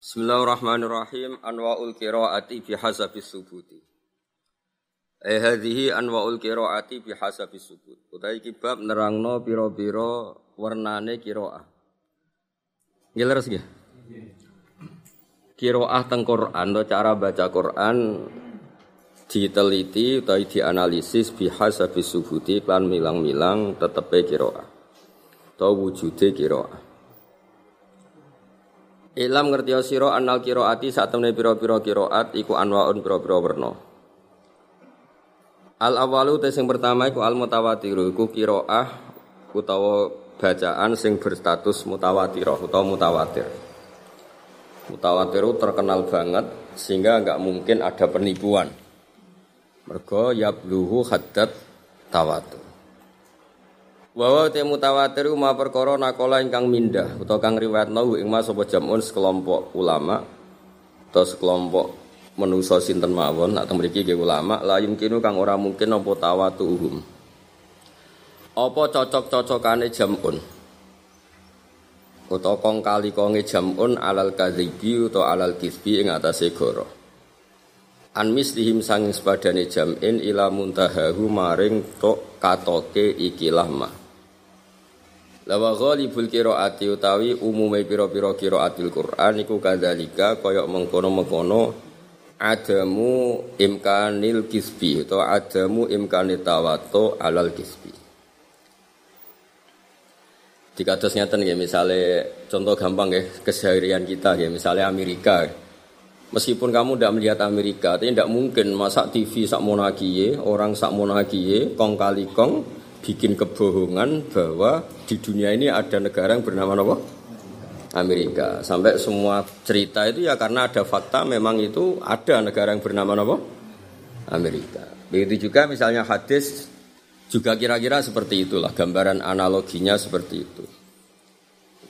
Bismillahirrahmanirrahim. Anwa'ul qiraati bihasabis subuti. Eh hadhihi anwa'ul qiraati bihasabis subut. Utai kibab nerangno pira-pira warnane qiraah. Nggih leres nggih? Qiraah teng Quran cara baca Quran diteliti utawi dianalisis bihasabis subuti klan milang-milang tetepe qiraah. Atau wujude qiraah. Ilam ngerti sira anal qiraati sak temne pira-pira qiraat iku anwaun pira-pira werna. Al awalu te sing pertama iku al mutawatir iku qiraah utawa bacaan sing berstatus mutawatirah utawa mutawatir. Mutawatir terkenal banget sehingga enggak mungkin ada penipuan. Mergo yabluhu haddad tawatur. Wawa te mutawatir ma perkara nakola ingkang mindah utawa kang riwayatno ing mas sapa jamun sekelompok ulama atau sekelompok manusa sinten mawon atau mriki ulama la yumkinu kang ora mungkin apa tawatuhum. Apa cocok-cocokane jamun? Utawa kong kali konge jamun alal kadzibi utawa alal kisbi ing atase goro. An mislihim sanging sepadane jam'in ila muntahahu maring tok katoke ikilah mah. Lawa ghalibul qiraati utawi umume pira-pira qiraatil Qur'an iku kadzalika kaya mengkono-mengkono adamu imkanil kisbi atau adamu imkanit tawato alal kisbi. Dikados ngeten nggih misale contoh gampang nggih keseharian kita nggih misale Amerika. Meskipun kamu tidak melihat Amerika, tapi tidak mungkin masak TV sak monakie, orang sak monakie, kong kali kong, bikin kebohongan bahwa di dunia ini ada negara yang bernama apa? Amerika. Sampai semua cerita itu ya karena ada fakta memang itu ada negara yang bernama apa? Amerika. Begitu juga misalnya hadis juga kira-kira seperti itulah gambaran analoginya seperti itu.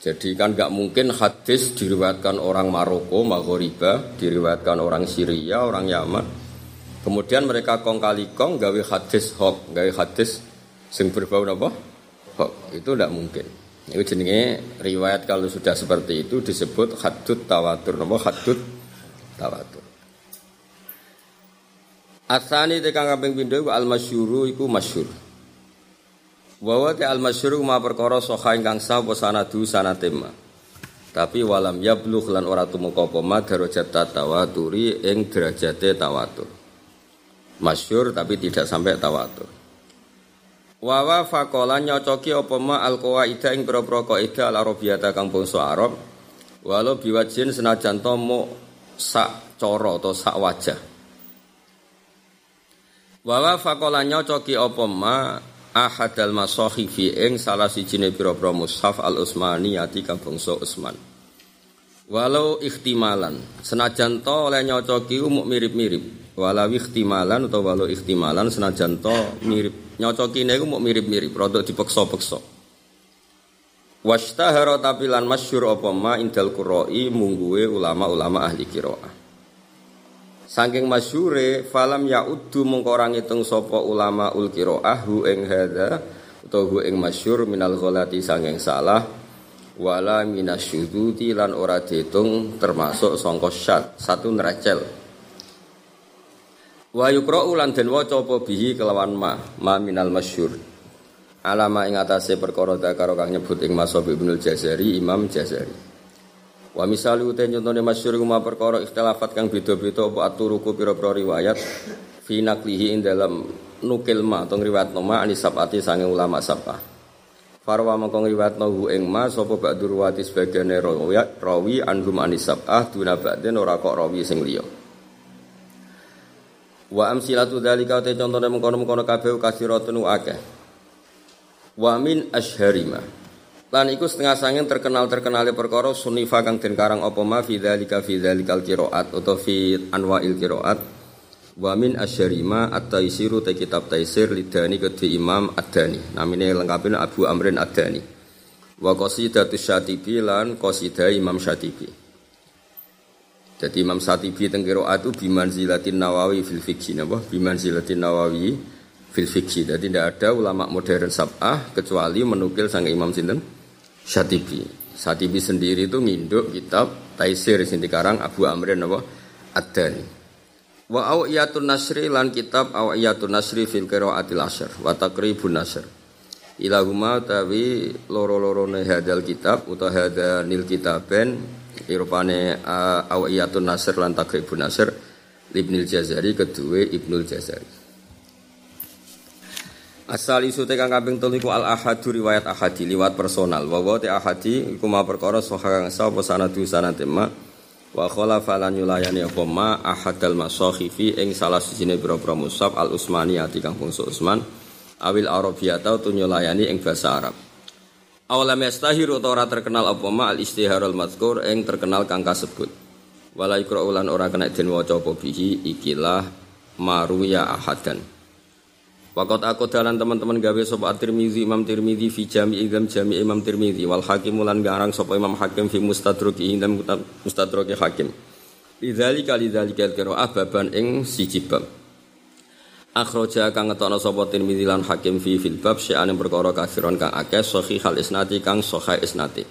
Jadi kan nggak mungkin hadis diriwayatkan orang Maroko, Maghriba, diriwayatkan orang Syria, orang Yaman. Kemudian mereka kong kali kong gawe hadis hok, gawe hadis sing berbau apa? Hok. Itu tidak mungkin. Itu jenenge riwayat kalau sudah seperti itu disebut hadut tawatur. Apa hadut tawatur. Asani tekan kaping pindho iku al masyhuru iku masyhur. Wa te al masyhuru ma perkara soha ingkang sah apa sanadu sanatema. Tapi walam yablugh lan ora tumeka apa ma darajat tawaturi ing derajate tawatur. Masyhur tapi tidak sampai tawatur. Wawa fakola nyocoki apa ma al qawaida ing pira-pira kaidah al arabiyata kang bangsa Arab. Walau biwajin senajan to sak cara atau sak wajah. Wawa fakola nyocoki apa ma ahadal masahifi ing salah sijine pira-pira mushaf al Utsmaniyati kang bangsa Utsman. Walau ikhtimalan senajan to oleh nyocoki umuk mirip-mirip. Walau ikhtimalan atau walau ikhtimalan senajan to mirip nyocokine iku mau mirip-mirip, rada dipeksa-peksa. Washtahara tapi lan masyhur apa ma indal quroi mungguwe ulama-ulama ahli qiraah. Saking masyhure falam yaudu mengko ora ngitung sapa ulama ul qiraah hu ing hadza utawa hu ing masyhur minal ghalati saking salah wala minasyuduti lan ora diitung termasuk sangka syad satu neracel Wa yukra'u lan den waca apa bihi kelawan ma, ma minal masyhur. Alama ing atase perkara karo kang nyebut ing Masab Ibnul Jazari, Imam Jazari. Wa misali ute contone masyhur ma perkara ikhtilafat kang beda-beda apa aturuku pira-pira riwayat fi naklihi ing dalam nukil ma atau riwayat nama anis sabati sange ulama sabah. Farwa mongko riwayatno hu ing ma sapa ba'dur wati sebagian rawi rawi anhum anis sabah duna ba'den ora kok rawi sing liya. Wa amsilatu dzalika te contone mengkono-mengkono kabeh kasiratun akeh. Wa min asharima. Lan iku setengah sangin terkenal-terkenale perkara sunifa kang den karang apa ma fi dzalika fi dzalikal qiraat atau fi anwa'il qiraat. Wa min asharima at-taisiru te kitab taisir lidani kedhe Imam Ad-Dani. Namine lengkapin Abu Amrin Ad-Dani. Wa qasidatus Syatibi lan qasidah Imam Syatibi. Jadi Imam Satibi tengkiro itu bimanzilatin Nawawi fil fikhi napa? Bimanzilatin Nawawi fil fikhi. Jadi tidak ada ulama modern sab'ah kecuali menukil sang Imam sinten Satibi. Satibi sendiri itu nginduk kitab At-Taisir sing dikarang Abu Amrin napa Ad-Dani. Wa awiyatun nasri lan kitab awiyatun nasri fil qiraatil asyr wa taqribun nasr. Ilahuma tawi loro-lorone hadal kitab utawa hadanil kitaben irupane awiyatun nasr lan taqribun nasr Ibnul Jazari kedua Ibnul Jazari. Asal isu tekan kaping telu iku al ahadu riwayat ahadi liwat personal. Wa wa te ahadi iku ma perkara sahha kang sapa sanadu sanate ma wa khala falan yulayani apa ma ahadal masakhifi ing salah sijine pira-pira musab al usmaniyati kang bangsa Utsman awil arabiyata tu nyulayani ing basa Arab. Awalam yastahir utawa ora terkenal apa ma al istiharul mazkur ing terkenal kang kasebut. Wala ikra ulan ora kena den waca apa bihi ikilah maruya ahadan. Wakot aku dalan teman-teman gawe Tirmizi Imam Tirmizi fi jami idam jami Imam Tirmizi wal Hakim lan garang sapa Imam Hakim fi mustadrak indam mustadrak Hakim. Lidzalika lidzalika al-qiraah baban ing siji bab. Akhraja kang ngetokno sapa Tirmizi lan Hakim fi fil bab sya'ane perkara kafiron kang akeh sahih hal isnati kang sahih isnati.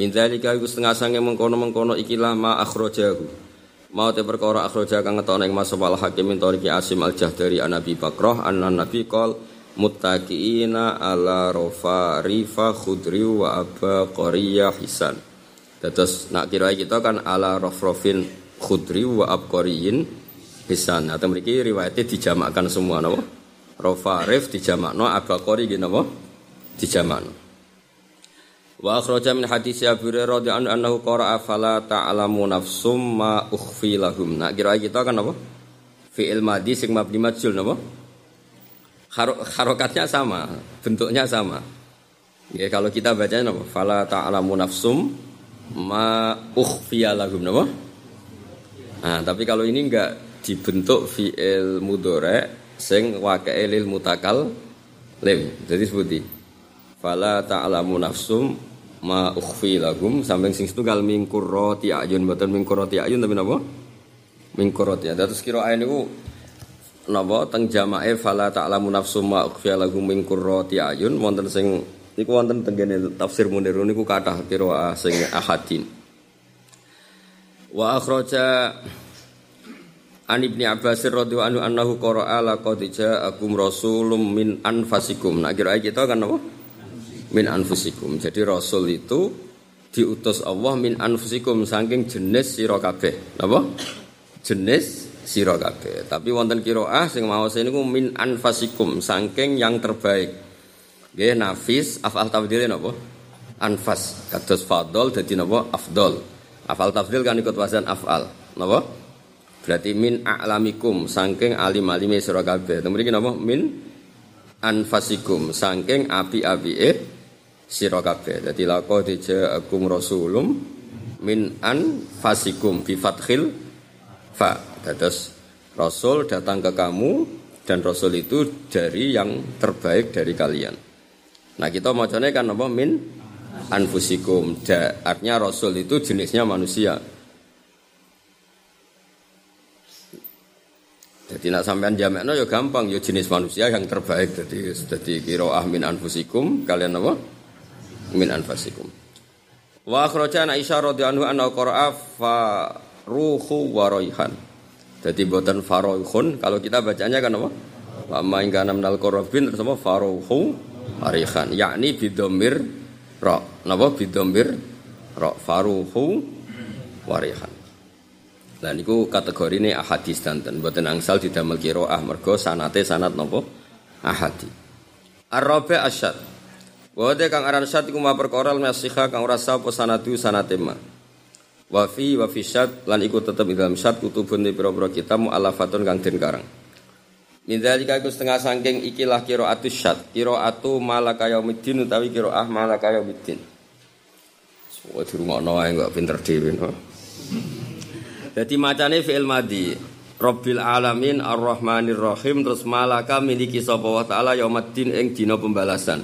Min dzalika iku setengah sange mengkono-mengkono ikilah ma akhrajahu. Mau te perkara akhraja kang ngetokne ing Masab al Hakim min Tariqi Asim al Jahdari an Nabi Bakrah anna Nabi qol muttaqiina ala rofa rifa khudri wa aba qariya hisan. Terus nak kira kita kan ala rofrofin khudri wa abqariyin hisan. Nah, mriki riwayatnya dijamakkan semua napa? Rofa rif dijamakno abaqari napa? Dijamakno. Wa akhraja min hadis Abu Hurairah radhiyallahu anhu qara'a fala ta'lamu nafsum ma ukhfi lahum. Nah, kira kita kan apa? Fi'il madhi sing mabni majhul napa? Harokatnya sama, bentuknya sama. Ya kalau kita baca napa? Fala ta'lamu nafsum ma ukhfi lahum napa? Nah, tapi kalau ini enggak dibentuk fi'il mudhari sing waqi'il lil mutakal lim. Jadi seperti fala ta'lamu nafsum ma ukhfi lahum. Sampai sing setunggal min qurrati ayun. Mboten min qurrati ayun tapi napa? Min qurrati dados kira ae niku napa? Teng jamae fala ta'lamu nafsum ma ukhfi lahum min qurrati ayun. Wonten sing niku wonten teng tafsir munir niku kathah kira sing ahadin. Wa akhraja An Ibni Abbas radhiyallahu anhu annahu qara'a laqad ja'akum rasulun min anfasikum. Nah kira kita kan apa? min anfusikum. Jadi Rasul itu diutus Allah min anfusikum saking jenis sira kabeh. Napa? Jenis sira kabeh. Tapi wonten qiraah sing maos niku min anfasikum saking yang terbaik. Nggih nafis afal tafdil napa? Anfas kados fadol dadi napa? Afdol. Afal tafdil kan ikut wazan afal. Napa? Berarti min a'lamikum saking alim-alime sira kabeh. Mriki napa? Min anfasikum saking api-apike sira kabeh. Dadi laqad ja'akum rasulum min anfasikum bi fathil fa. Dados rasul datang ke kamu dan rasul itu dari yang terbaik dari kalian. Nah, kita macamnya kan apa min anfusikum. Da, artinya rasul itu jenisnya manusia. Jadi nak sampean jamakno ya gampang ya jenis manusia yang terbaik. Jadi jadi kira min anfusikum kalian apa? min anfasikum. Wa akhraja Aisyah radhiyallahu anha qara'a fa ruhu wa raihan. Jadi buatan farohun kalau kita bacanya kan apa? Wa ma in kana minal qarabin terus apa faruhu arihan yakni bidomir ra. Napa bidomir ra faruhu warihan. Lah niku kategori ini ahadis danten boten angsal didamel qiraah mergo sanate sanat napa ahadi. Ar-rabi asyad Wa kang aran syat iku ma perkara nasiha kang ora sapa sanadu sanatema. Wa fi wa fi syat lan iku tetep ing dalam syat kutubun di pira-pira kitab mu'allafatun kang den karang. Min dalika iku setengah saking ikilah qiraatus syat, qiraatu malaka yaumiddin utawi qiraah malaka yaumiddin. Semua di rumah ae enggak pinter dhewe no. Dadi macane fi'il madhi. Rabbil alamin ar-rahmanir rahim terus malaka miliki sapa wa taala yaumiddin ing dina pembalasan.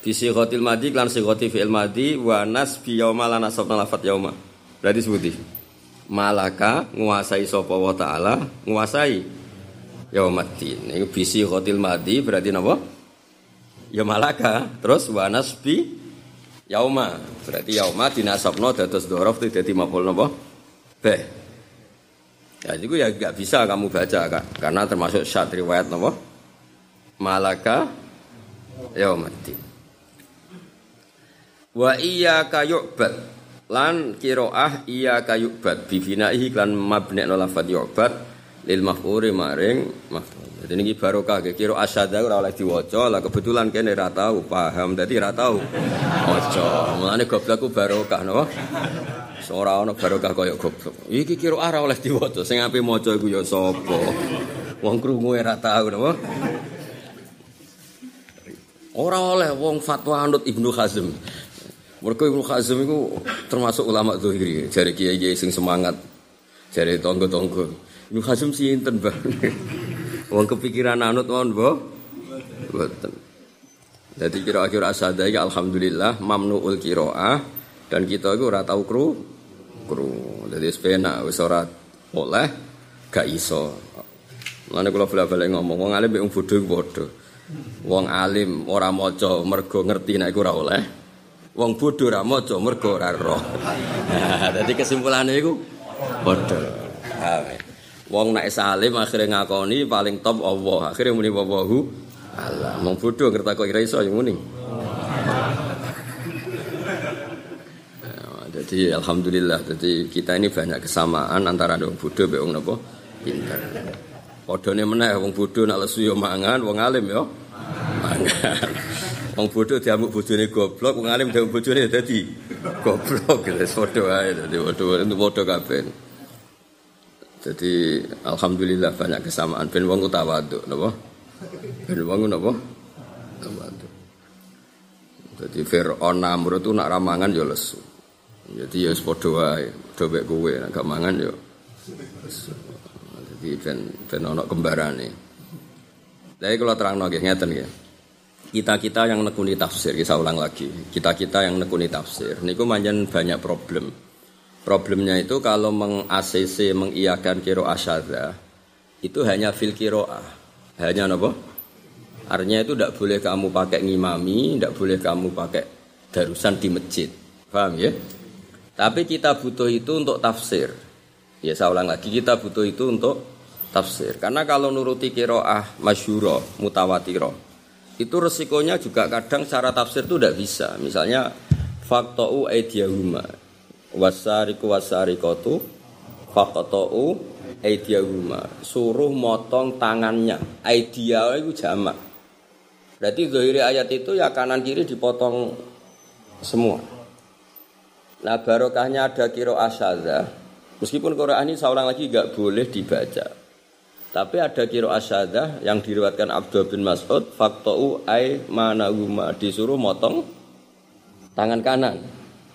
Bisi khotil madi klan khoti fi'il madi wa nasbi yauma lan nasab lafat yauma. Berarti sebuti. Malaka nguasai sapa wa taala nguasai yaumaddin. Ini bisi khotil madi berarti napa? Ya malaka terus wa nasbi Yauma. Berarti yauma dinasabno dados itu dadi maf'ul napa? Bih. Ya itu ya gak bisa kamu baca kak, karena termasuk syat riwayat napa? Malaka yaumaddin. Wa iya yu'bad lan kiroah iya yu'bad bibinaihi lan mabni lafadz yu'bad lil maf'uri maring maf'ul. Jadi ini barokah ke kira asyada ora oleh diwaca lah kebetulan kene ra tau paham dadi ra tau maca. Mulane goblok barokah napa? Ora ana barokah kaya goblok. Iki kira ora oleh diwaca sing ape maca iku ya sapa? Wong krungu ora tau napa? Ora oleh wong fatwa anut Ibnu Hazm. Mergo Ibnu Hazm iku termasuk ulama zahiri, jare kiai-kiai semangat. Jare tonggo-tonggo. Ibnu Hazm sinten, Bang? Wong kepikiran anut mohon bo. Boten. Jadi kira-kira asada ya alhamdulillah mamnuul kiroah dan kita itu ora tau kru kru. Jadi sepena wis ora oleh gak iso. Mulane kula bala-bala ngomong wong alim wong bodho padha. Wong alim ora maca mergo ngerti nek iku ora oleh. Wong bodho ora maca mergo ora roh. Nah, dadi kesimpulane iku. Amin. Wong nek salim akhirnya ngakoni paling top Allah. Akhirnya muni wawahu Allah. Wong bodho ngerti kok ira iso ya muni. Ya, jadi alhamdulillah jadi kita ini banyak kesamaan antara wong bodho mbek wong napa pinter. Padane meneh wong bodho nak lesu yo mangan, wong alim yo mangan. Wong bodho diamuk bojone goblok, wong alim diamuk bojone dadi goblok. Wis padha wae dadi padha padha kabeh. Jadi alhamdulillah banyak kesamaan ben wong tawaduk napa? Ben wong napa? Tawaduk. Jadi Fir'aun Namrud itu nak ramangan ya lesu. Jadi ya padha wae, padha mek kowe nek gak mangan ya. Jadi ben ben ana kembarane. Jadi kalau terang nggih ngeten nggih. Kita-kita yang nekuni tafsir, kita ulang lagi. Kita-kita yang nekuni tafsir, niku manjen banyak problem. Problemnya itu kalau meng-ACC, mengiakan kiro asyada, itu hanya fil kiroah. Hanya apa? Artinya itu tidak boleh kamu pakai ngimami, tidak boleh kamu pakai darusan di masjid. Paham ya? Tapi kita butuh itu untuk tafsir. Ya saya ulang lagi, kita butuh itu untuk tafsir. Karena kalau nuruti kiroah masyuro, mutawatiro, itu resikonya juga kadang secara tafsir itu tidak bisa. Misalnya, fakto'u aidiyahuma wasariku wasarikotu faqta'u aidiyahuma. Suruh motong tangannya. Aidia itu jamak. Berarti zahiri ayat itu ya kanan kiri dipotong semua. Nah barokahnya ada kiro asyada meskipun Quran ini seorang lagi gak boleh dibaca. Tapi ada kiro asyada yang diriwatkan Abdul bin Mas'ud fakto'u ay manahuma disuruh motong tangan kanan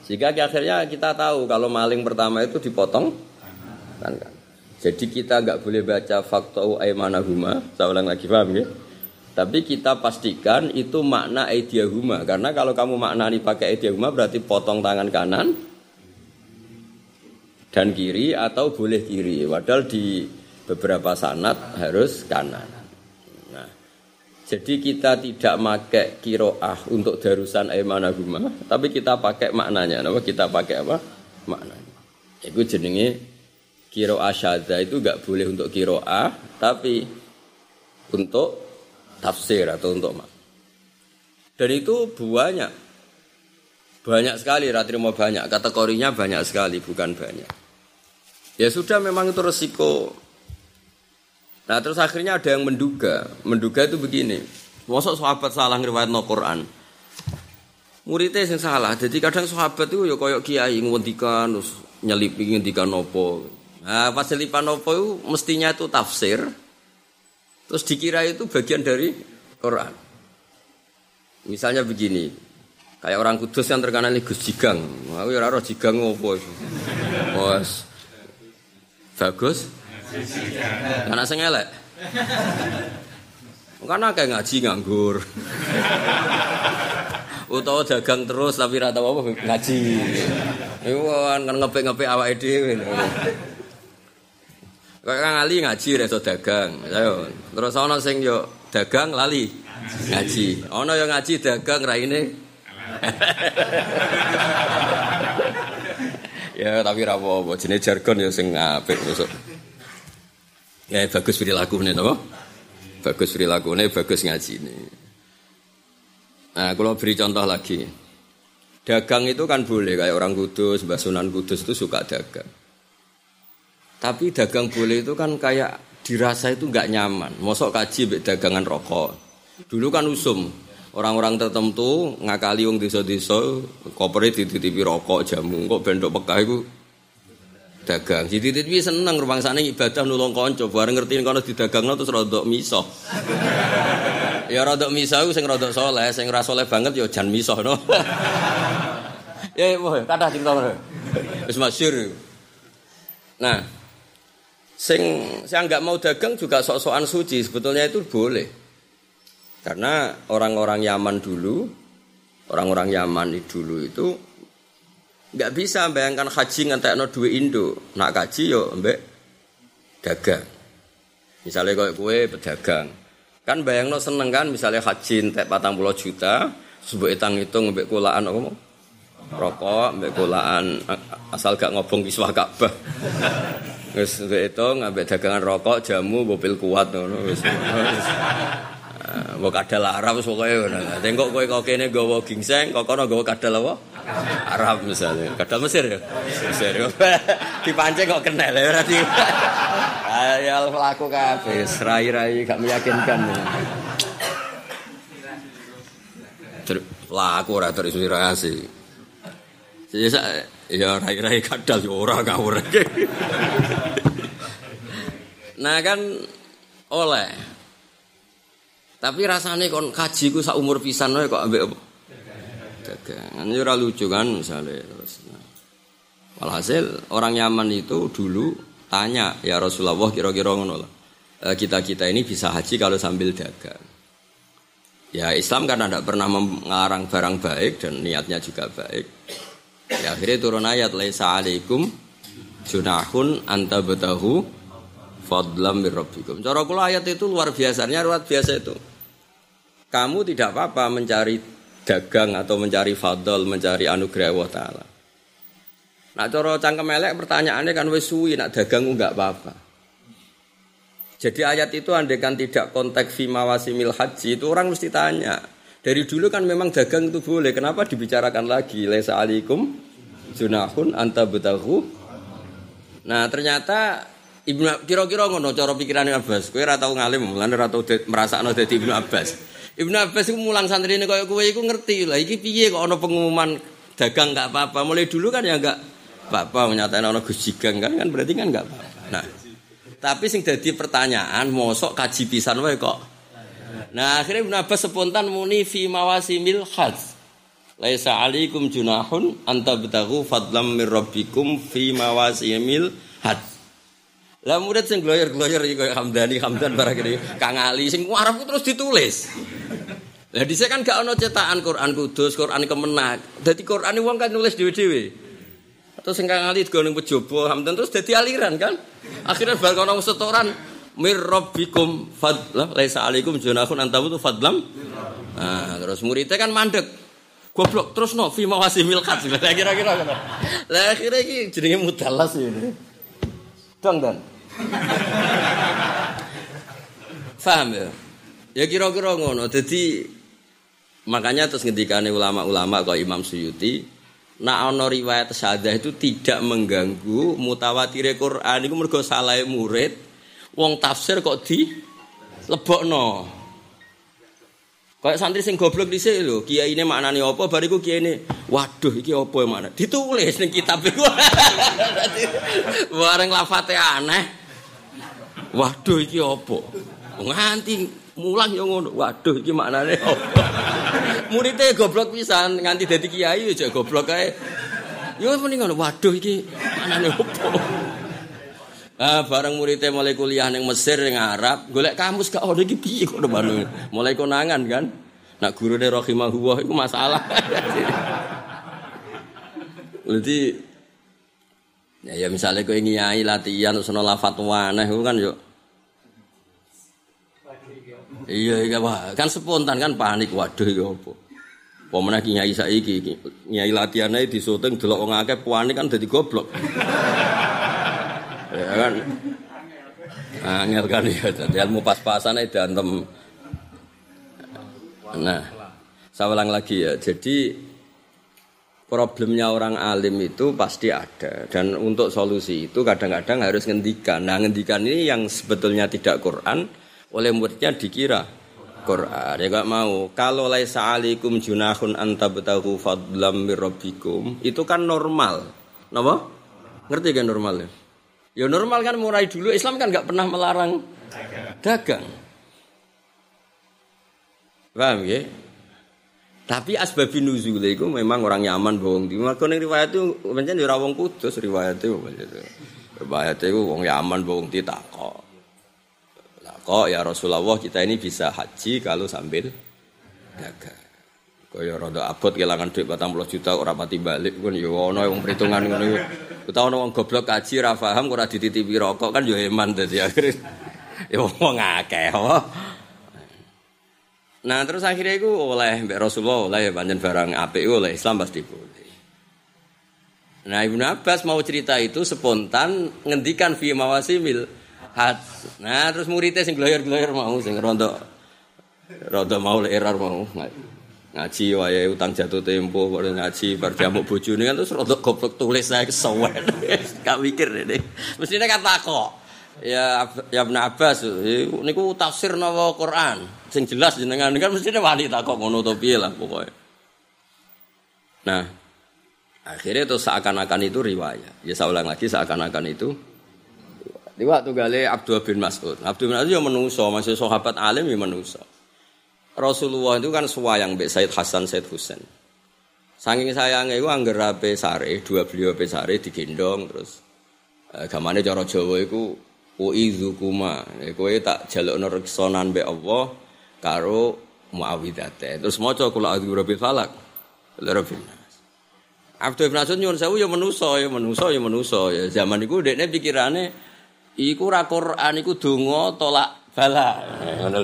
sehingga akhirnya kita tahu kalau maling pertama itu dipotong kan, kan. Jadi kita nggak boleh baca faktau aimanahuma, saya ulang lagi paham ya? Tapi kita pastikan itu makna aidiahuma karena kalau kamu maknani pakai aidiahuma berarti potong tangan kanan dan kiri atau boleh kiri. Padahal di beberapa sanat harus kanan. Jadi kita tidak pakai kiroah untuk darusan guma, tapi kita pakai maknanya. Apa kita pakai apa? Maknanya. Itu jenenge kiroah syadza itu nggak boleh untuk kiroah, tapi untuk tafsir atau untuk mak. Dan itu banyak, banyak sekali. Ratrimo banyak. Kategorinya banyak sekali, bukan banyak. Ya sudah, memang itu resiko Nah terus akhirnya ada yang menduga, menduga itu begini. Mosok sahabat salah ngriwayatno Quran. Muridnya yang salah. Jadi kadang sahabat itu ya koyok kiai ngendikan terus nyelipi ngendikan nopo. Nah, pas selipan nopo itu mestinya itu tafsir. Terus dikira itu bagian dari Quran. Misalnya begini, kayak orang kudus yang terkenal ini Gus Jigang. Aku ya roh Jigang ngopo. Bos. Bagus. Anak sing elek. Karena kayak ngaji nganggur. Utawa dagang terus tapi rata apa ngaji. Iku kan ngepek-ngepek awake dhewe. Kayak Kang Ali ngaji reso dagang. Ayo. Terus ana sing yo dagang lali ngaji. Ana yo ngaji dagang raine ya tapi ra apa jenis jargon ya sing apik besok. Ya bagus perilakune to. Bagus perilakune, bagus ngajine. Nah, kalau beri contoh lagi. Dagang itu kan boleh kayak orang kudus, Mbah Sunan Kudus itu suka dagang. Tapi dagang boleh itu kan kayak dirasa itu nggak nyaman. Mosok kaji dagangan rokok. Dulu kan usum. Orang-orang tertentu ngakali wong desa-desa kopere dititipi rokok jamu kok bendok pekah itu dagang. Jadi titipi seneng sana ibadah nulung konco bareng ngertiin kono didagangno terus rodok miso. ya rodok miso iku sing rodok soleh, sing ora soleh banget ya jan miso no. ya wah kathah cerita ngono. Wis masyhur. Nah, sing saya nggak mau dagang juga sok-sokan suci sebetulnya itu boleh. Karena orang-orang Yaman dulu, orang-orang Yaman dulu itu nggak bisa bayangkan haji ngantekno dua Indo. Nak kaji yo mbek dagang. Misalnya kayak kue pedagang. Kan bayangno seneng kan misalnya haji entek pulau juta, sebuah hitung hitung mbek kulaan apa rokok, mbek kulaan asal gak ngobong kiswah Ka'bah. Wis itu ngambek dagangan rokok, jamu, mobil kuat ngono wis. Mbok kadal Arab pokoke ngono. Tengok kowe kok kene nggawa gingseng, kok kono nggawa kadal apa? Arab misalnya. Kadal Mesir ya. Mesir. Dipancing kok kenal ya ora di. Ayal pelaku kabeh, rai-rai gak meyakinkan. Pelaku ora terus wirasi. Ya ya rai-rai kadal yo ora kawur. Nah kan oleh tapi rasanya kon kaji ku sak umur pisan kok ambek apa? Dagangan ya ora lucu kan misalnya terus. Nah. Walhasil orang Yaman itu dulu tanya ya Rasulullah kira-kira ngono lah. E, kita-kita ini bisa haji kalau sambil dagang. Ya Islam kan tidak pernah mengarang barang baik dan niatnya juga baik. Ya akhirnya turun ayat laisa alaikum junahun anta betahu fadlam mir rabbikum. Cara kula ayat itu luar biasanya luar biasa itu. Kamu tidak apa-apa mencari dagang atau mencari fadl, mencari anugerah Allah Ta'ala. Nak cara cangkem elek pertanyaannya kan wis suwi nak dagang enggak apa-apa. Jadi ayat itu kan tidak konteks fima wasimil haji itu orang mesti tanya. Dari dulu kan memang dagang itu boleh. Kenapa dibicarakan lagi? Laisa alaikum junahun anta betahu. Nah ternyata Ibnu kira-kira ngono cara pikirane Abbas. Kowe ora tau ngalim, mulane ora tau merasakno dadi Ibnu Abbas. Ibnu Abbas itu mulang santri ini kayak kue itu ngerti lah. Iki piye kok ono pengumuman dagang nggak apa-apa. Mulai dulu kan ya nggak apa-apa menyatakan ono Gus Jigang kan kan berarti kan nggak apa-apa. Nah, tapi sing jadi pertanyaan, mosok kaji pisan wae kok. Nah akhirnya Ibnu Abbas spontan muni fi mawasimil hajj. Laisa alaikum junahun anta betahu fadlam mir rabbikum fi mawasimil hajj. Lah murid sing gloyer-gloyer iki koyo Hamdani, Hamdan barang ini, Kang Ali sing Arab terus ditulis. Lah dhisik kan gak ono cetakan Quran Kudus, Quran Kemenak. Dadi Quran wong kan nulis dhewe-dhewe. Atau sing Kang Ali digo ning Pejobo, Hamdan terus dadi aliran kan. Akhirnya bar ono setoran mir rabbikum fadlam laisa alaikum junahun antamu tu fadlam. Nah, terus muridnya kan mandek. Goblok terus no fi mawasimil khat. Lah kira-kira Lah akhirnya iki jenenge mutalas ini. Dong dan. Faham ya? Ya kira-kira ngono. Jadi makanya terus ngendikane ulama-ulama kok Imam Suyuti, nak ana riwayat syahadah itu tidak mengganggu mutawatir Quran iku mergo salah murid wong tafsir kok di lebokno. Kayak santri sing goblok dhisik lho, kiai ini maknane apa bariku kiai ini, waduh iki apa mana? Ditulis ning kitab iku. Bareng lafate aneh. Waduh iki apa? Nganti mulang ya ngono. Waduh iki maknane apa? Muridé goblok pisan nganti dadi kiai aja goblok kae. Ya mending ngono. Waduh iki maknane apa? Ah, bareng muridnya mulai kuliah neng Mesir neng Arab, golek kamus gak ono iki piye kok Mulai konangan kan. Nak guru de rahimahullah itu masalah. Jadi Ya, ya misalnya kau nyai latihan terus nolak fatwa aneh itu kan yuk. Iya iya wah kan spontan kan panik waduh ya apa. Pemenang nyai saiki nyai latihannya di syuting delok wong puane kan dadi goblok. ya kan. Angel kan ya, ilmu pas-pasan itu antem. Nah, saya ulang lagi ya. Jadi problemnya orang alim itu pasti ada dan untuk solusi itu kadang-kadang harus ngendikan. Nah, ngendikan ini yang sebetulnya tidak Quran oleh muridnya dikira Quran. Ya gak mau. Kalau laisa alaikum junahun antabtahu fadlam mir itu kan normal. Napa? Ngerti kan normalnya? Ya normal kan mulai dulu Islam kan nggak pernah melarang dagang. Paham ya? Tapi asbabi nuzul itu memang orang nyaman bohong di Maka riwayat itu pancen ora wong kudus riwayat itu. Riwayat itu wong Yaman bohong ditakok kok ya Rasulullah kita ini bisa haji kalau sambil dagang. Kaya rada abot kelangan duit 40 juta ora pati balik pun ya ana wong perhitungan ngono iku. Utawa ana wong goblok kaji ora paham ora dititipi rokok kan ya eman dadi akhir. Ya wong akeh. Nah terus akhirnya itu oleh Mbak Rasulullah oleh banyak barang apik oleh Islam pasti boleh. Nah Ibnu Abbas mau cerita itu spontan ngendikan fi mawasimil hat. Nah, terus muridnya sing gloyor-gloyor mau sing rondo rondo mau error mau. Ngaji wae utang jatuh tempo kok ngaji bar jamuk bojone kan terus rondo goblok tulis saya kesuwen. Gak mikir deh. Mestine kan takok. Ya ya Ibnu Abbas niku tafsir nawa Quran sing jelas jenengan kan mestine wali takok ngono to piye lah pokoknya. Nah, akhirnya itu seakan-akan itu riwayat. Ya saya ulang lagi seakan-akan itu di waktu gale Abdul bin Mas'ud. Abdul bin Mas'ud ya menuso, masih sahabat alim ya menuso. Rasulullah itu kan suwayang mbek Said Hasan Said Husain. Saking sayangnya itu angger rape sare, dua beliau rape sare digendong terus eh, gamane cara Jawa iku uizukuma. Kowe tak jalukno reksonan mbek Allah karo Muawidate. Terus maca kula a'udzu birabbil falak. Rabbil nas. Abdul bin Mas'ud nyuwun sewu ya menuso, ya menuso, ya menuso. Ya zaman iku dekne pikirane Iku ra Quran iku donga tolak bala. Ngono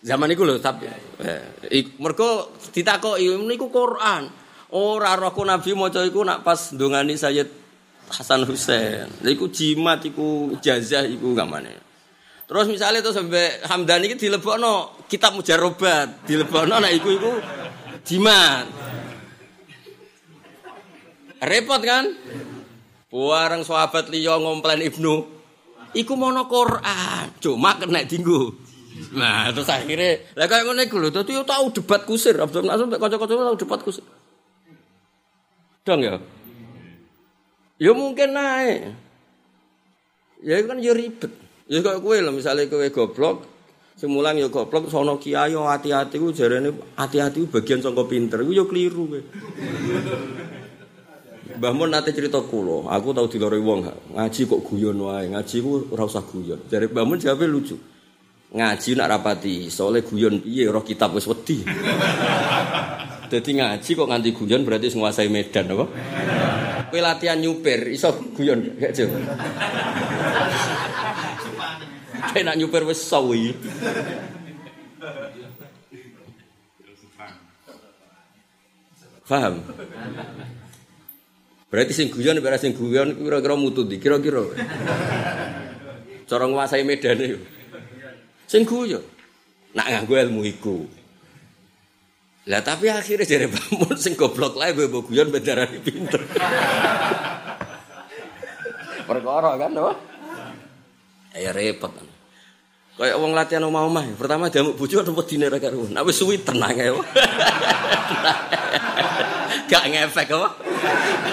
Zaman iku lho tapi eh, mergo ditakoki niku Quran. Ora roh Nabi maca iku nak pas ndongani Sayyid Hasan Husain. Iku jimat iku jazah iku gamane. Terus misalnya tuh sampai Hamdani itu dilebokno kitab mujarobat, dilebokno nak iku iku jimat. Repot kan? Buarang sahabat liya ngomplain Ibnu. Iku mono Quran, cuma kena dinggo. Nah, terus akhirnya, lah kayak ngono iku lho, dadi yo tau debat kusir, Abdul Nasir mek kanca-kanca tau debat kusir. Dong ya. Ya mungkin naik. Ya kan ya ribet. Ya kok kowe lho misale kowe goblok, sing mulang ya goblok sono kiai hati-hati ku jarene hati-hati bagian saka pinter. Iku ya keliru kowe. Mbah Mun nate cerita kula, aku tau diloroi wong ngaji kok guyon wae, ngaji ku ora usah guyon. Jare Mbah Mun jawabe lucu. Ngaji nak rapati, soalnya guyon piye roh kitab wis wedi. Dadi ngaji kok nganti guyon berarti nguasai medan apa? Kowe latihan nyupir iso guyon gak Jo? Kayak nak nyupir wis sawi. Paham? Berarti sing guyon nek sing guyon kira-kira mutu kira-kira. Cara nguasai medane. Sing guyon. Nak nganggo ilmu iku. Lah tapi akhirnya jare bangun sing goblok lae mbok guyon bendarane pinter. Perkara kan, apa? Ya repot. Kayak wong latihan omah-omah, pertama diamuk bojo apa dine ra karo. Nek wis suwi tenang ae. Gak ngefek apa?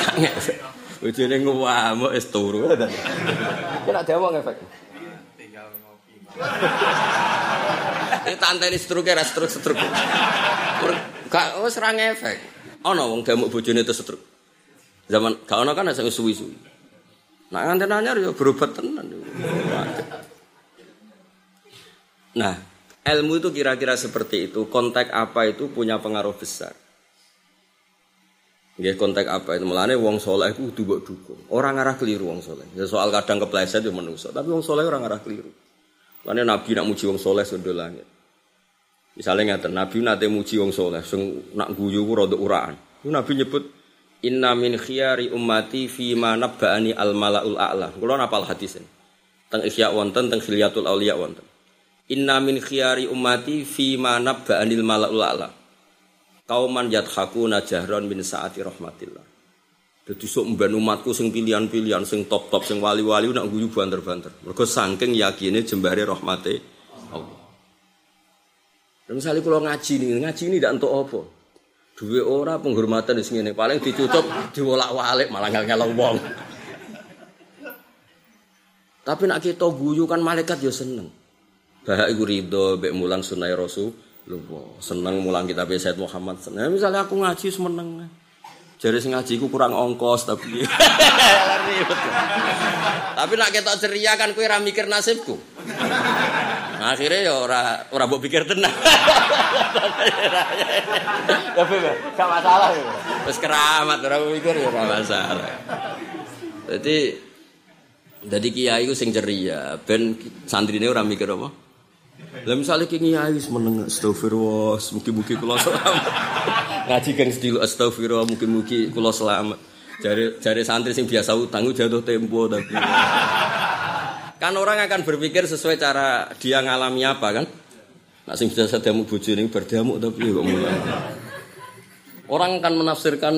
Gak ngefek. Bojone ngamuk wis turu. Ki nek dewe ngefek. Tinggal ngopi. Ini stroke ra struk-struk. Gak wis ra ngefek. Ana wong damuk bojone terus struk. Zaman gak ana kan sing suwi-suwi. Nak nganten anyar ya berobat tenan. Nah, ilmu itu kira-kira seperti itu. Konteks apa itu punya pengaruh besar. Nggih konteks apa itu melane wong soleh itu kudu dukung. Orang arah keliru wong soleh. Ya soal kadang kepleset yo manusa, tapi wong soleh orang arah keliru. Lane Nabi nak muji wong soleh sudah langit. Misalnya ngeten, Nabi nate muji wong soleh, sing nak guyu ku uraan. Nabi nyebut Inna min khiyari ummati fi ma nabba'ani al malaul a'la. Kula napal hadis ini. Teng Ihya wonten, teng Khilyatul Auliya wonten. Inna min khiyari ummati fi ma nabba'ani al malaul a'la. Kauman yadhakuna jahran min saati rahmatillah. Dadi sok mben umatku sing pilihan-pilihan sing top-top sing wali-wali nak guyu banter-banter. Mergo saking yakine jembare rahmate Allah. Misalnya kalau ngaji nih, ngaji ini tidak untuk apa. Dua orang penghormatan di sini paling ditutup diwolak-walik malah nggak ngelong wong. Tapi nak kita guyu kan malaikat ya seneng. Bahak iku ridho bek mulang sunai rasul. Seneng mulang kita Said Muhammad seneng. Misalnya aku ngaji semeneng. Jadi sing ngaji ku kurang ongkos tapi. tapi nak kita ceria kan kue ramikir nasibku. Akhirnya ya ora ora mbok pikir tenang. Tapi gak masalah ya. Wis keramat ora mikir ya ora masalah. Jadi jadi kiai ku sing ceria, ben santrine ora mikir apa. Lah misale ki kiai meneng astagfirullah, mugi-mugi kula selamat. Ngaji kan sedilo astagfirullah, mugi-mugi kula selamat. Jare jare santri sing biasa utang jatuh tempo tapi. Kan orang akan berpikir sesuai cara dia ngalami apa kan? Nah sing bisa sediamu bojo ini berdiamuk tapi kok mulai. Orang akan menafsirkan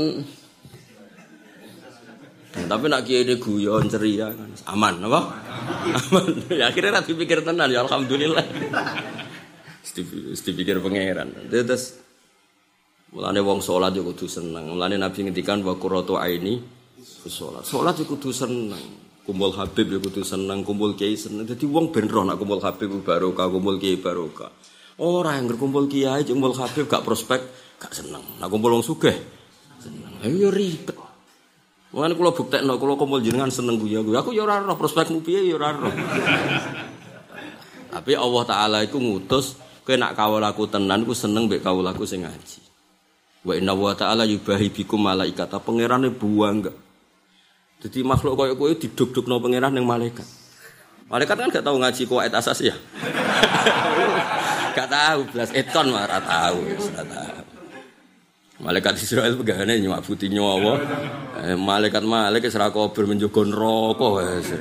tapi nak kiai ini guyon ceria kan aman apa? Aman. Ya akhirnya nanti pikir tenan ya alhamdulillah. Pikir pangeran. Terus mulane wong sholat yo kudu seneng. Mulane Nabi ngendikan wa qurratu aini sholat. Sholat yo kudu seneng kumpul Habib ya kudu seneng, kumpul Kiai seneng. Jadi wong ben roh nak kumpul Habib barokah, kumpul Kiai barokah. Orang yang berkumpul Kiai, kumpul Habib gak prospek, gak seneng. Nak kumpul wong sugih seneng. Ayo ya ribet. Mulane kula buktekno kula kumpul jenengan seneng guya guya. Aku ya ora roh prospekmu piye ya ora roh. Tapi Allah taala iku ngutus kowe nak kawul aku tenan ku seneng mbek kawul aku sing ngaji. Wa inna wa ta'ala yubahi bikum malaikata pangerane buang enggak. Jadi makhluk koyo kowe diduk-dukno pangeran ning malaikat. Malaikat kan gak tahu ngaji kuwait asas ya. gak tahu belas eton marah tahu, gak tahu. Malaikat Israel nyabuti nyawa. Eh, malaikat malaikat ora kober menjogo neraka wis.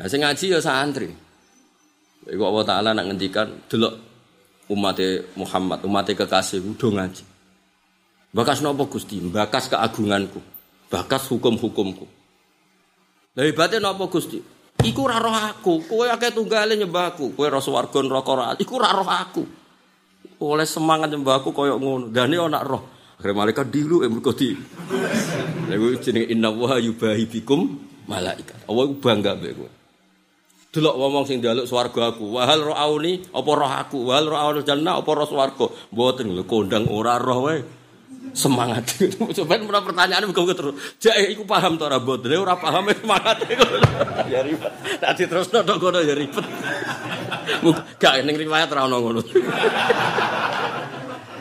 Nah sing ngaji ya santri. Iku Allah Taala nak ngendikan delok umat Muhammad, umat kekasih udah ngaji. Bakas nopo Gusti, bakas keagunganku bakas hukum-hukumku. Lah hebate napa Gusti? Iku ora aku, kowe akeh tunggale nyembahku, kowe ora swarga ora. Iku ora aku. Oleh semangat nyembahku koyo ngono. Dane ana roh. Akhire malaikat dilu eh mergo di. Lha inna wa yubahi bikum malaikat. Allah bangga mbek kowe. Delok wong sing njaluk swarga aku. Wahal ro'auni apa roh aku? Wahal ro'auni jannah apa roh swarga? Mboten lho kondang ora roh wae semangat. Coba pernah pertanyaan muga terus. Jae iku paham to ora boten? Ora paham semangat Ya ribet. Tadi terus tok kono ya ribet. Gak ning riwayat ora ono ngono.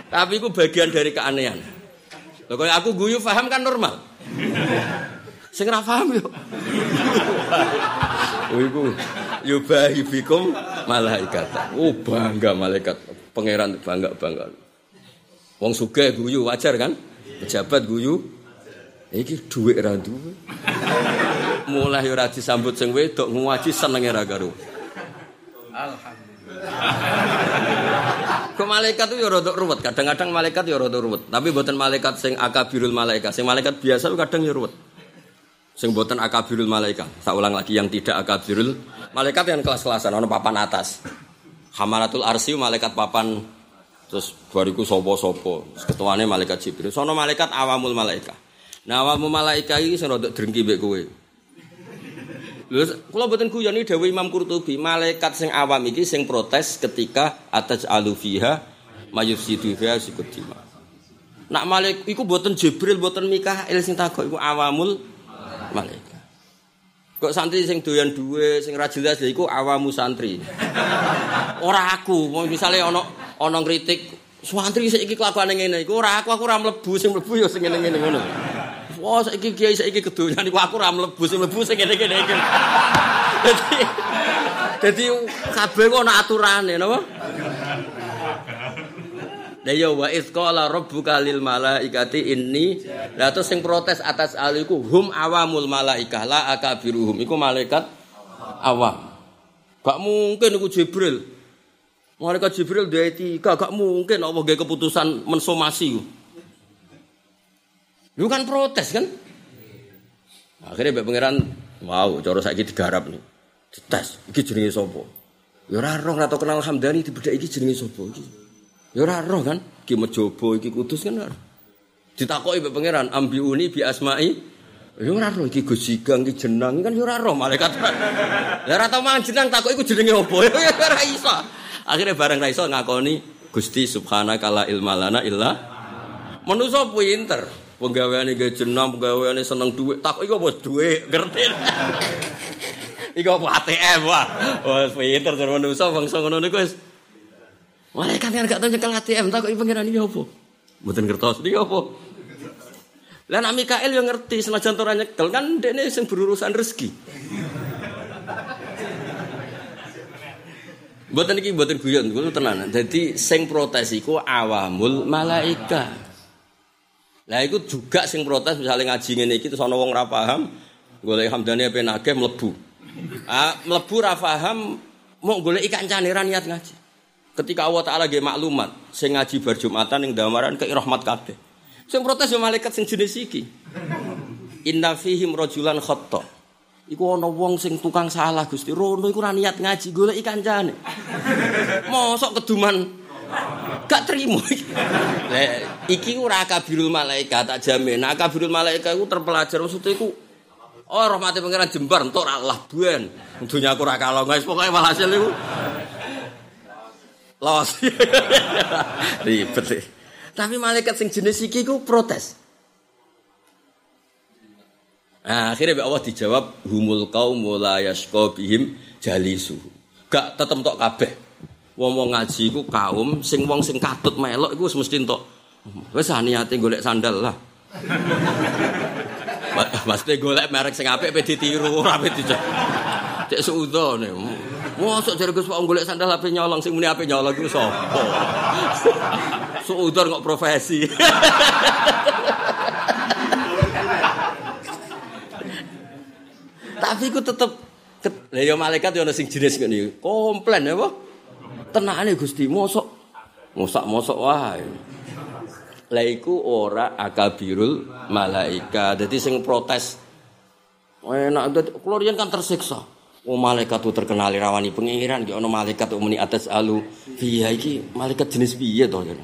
Tapi iku bagian dari keanehan. Lho kaya aku guyu paham kan normal. Sing ora paham yo. Oh iku yubahi bikum malaikat. Oh bangga malaikat. Pangeran bangga-bangga. Wong sugih guyu wajar kan? Pejabat guyu. Iki dhuwit ra duwe. Mulai ora disambut sing wedok ngaji senenge ra karo. Alhamdulillah. Kok malaikat itu ya rada ruwet, kadang-kadang malaikat ya rada ruwet, tapi buatan malaikat sing akabirul malaikat, sing malaikat biasa kadang ya ruwet. Sing buatan akabirul malaikat. Saya ulang lagi yang tidak akabirul malaikat yang kelas-kelasan ono papan atas. Hamalatul arsi malaikat papan Terus bariku sopo-sopo. Ketuane malaikat Jibril. Sono malaikat awamul malaikat. Nah awamul ini sing rada drengki mbek kowe. Lha kula mboten guyon iki dawuh Imam Qurtubi, malaikat sing awam iki sing protes ketika ataj alufiha mayufsidu fiha sikutima. Nak malaikat iku mboten Jibril, mboten Mikail sing takok iku awamul malaikat. Kok santri sing doyan duwe, sing ra jelas iku awamu santri. Ora aku, misalnya ana ana ngritik santri saiki kelakuane ngene iku ora aku aku ora mlebu sing mlebu ya sing ngene-ngene ngono. Wah saiki kiai saiki kedonyan iku aku ora mlebu sing mlebu sing ngene-ngene iki. Dadi dadi kabeh kok ana aturane napa? Lah ya wa iz qala rabbuka lil malaikati inni lah terus sing protes atas aliku hum awamul malaikah la akabiruhum iku malaikat awam. Gak mungkin iku Jibril. Malaikat Jibril dia etika, gak mungkin Allah gak keputusan mensomasi. Lu kan protes kan? Akhirnya Mbak Pangeran, wow, cara saiki digarap nih. Dites, iki jenenge sapa? Ya ora roh atau kenal Hamdani dibedak iki jenenge sapa iki. Ya ora roh kan? Ki mejobo iki kudus kan ora. Ditakoki mbek pangeran, ambiuni bi asma'i. Ya ora roh iki Gus Jigang iki jeneng kan ya ora roh malaikat. Lah ora tau mangan jeneng takok iku jenenge apa? Ya ora iso. Akhirnya bareng ra iso ngakoni Gusti subhanaka la ilma lana illa manusa pinter. Penggaweane ge jeneng, penggaweane seneng dhuwit. Takok iku apa dhuwit? Ngerti. Iku apa ATM wah. Wah, pinter jar manusa bangsa ngono niku Malaikat kan gak tau nyekel ATM, tak kok pangeran iki apa? Mboten ngertos iki apa? Lah nek Mikael yo ngerti senajan ora nyekel kan dekne sing berurusan rezeki. Mboten iki mboten guyon, kuwi tenan. Dadi sing protes iku awamul malaika. Lah iku juga sing protes misalnya ngaji ngene iki terus ana wong ora paham, golek hamdane apa nagih mlebu. Ah, mlebu ra paham mau golek ikan cane ra niat ngaji. Ketika Allah Ta'ala nggih maklumat, sing ngaji bar Jumatan ning damaran kei rahmat kabeh. Sing protes yo malaikat sing jenis iki. Inna fihim rajulan khata. Iku ana wong sing tukang salah Gusti. Rono iku niat ngaji, golek ikan jane. Mosok keduman gak terima. Iki ora kabirul malaikat tak jamin. Nah, kabirul malaikat iku terpelajar maksudnya iku Oh rahmati pangeran jembar entuk ora lah buen. Dunya aku ora kalong guys pokoke walhasil iku Los. Ribet sih. Tapi malaikat sing jenis iki ku protes. Nah, akhirnya Allah dijawab humul kaum la yasqa bihim jalisu. Gak tetep tok kabeh. Wong wong ngaji ku kaum sing wong sing katut melok iku wis mesti entuk. Wis niate golek sandal lah. Maksudnya golek merek sing apik pe ditiru ora pe dijak. Cek suudon. Mosok jare Gus Pak golek sandal ape nyolong sing muni ape nyolong iku sapa? Suudon kok profesi. Tapi ku tetep Lah ya malaikat yo ana sing jenis ngene. Komplain ya, apa? Tenane Gusti, mosok mosok-mosok wae. Lah iku ora akabirul malaika. Dadi sing protes enak kula kan tersiksa. Oh malaikat itu terkenal rawani pengiran, ya ono malaikat itu muni atas alu. Iya iki malaikat jenis piye to ya.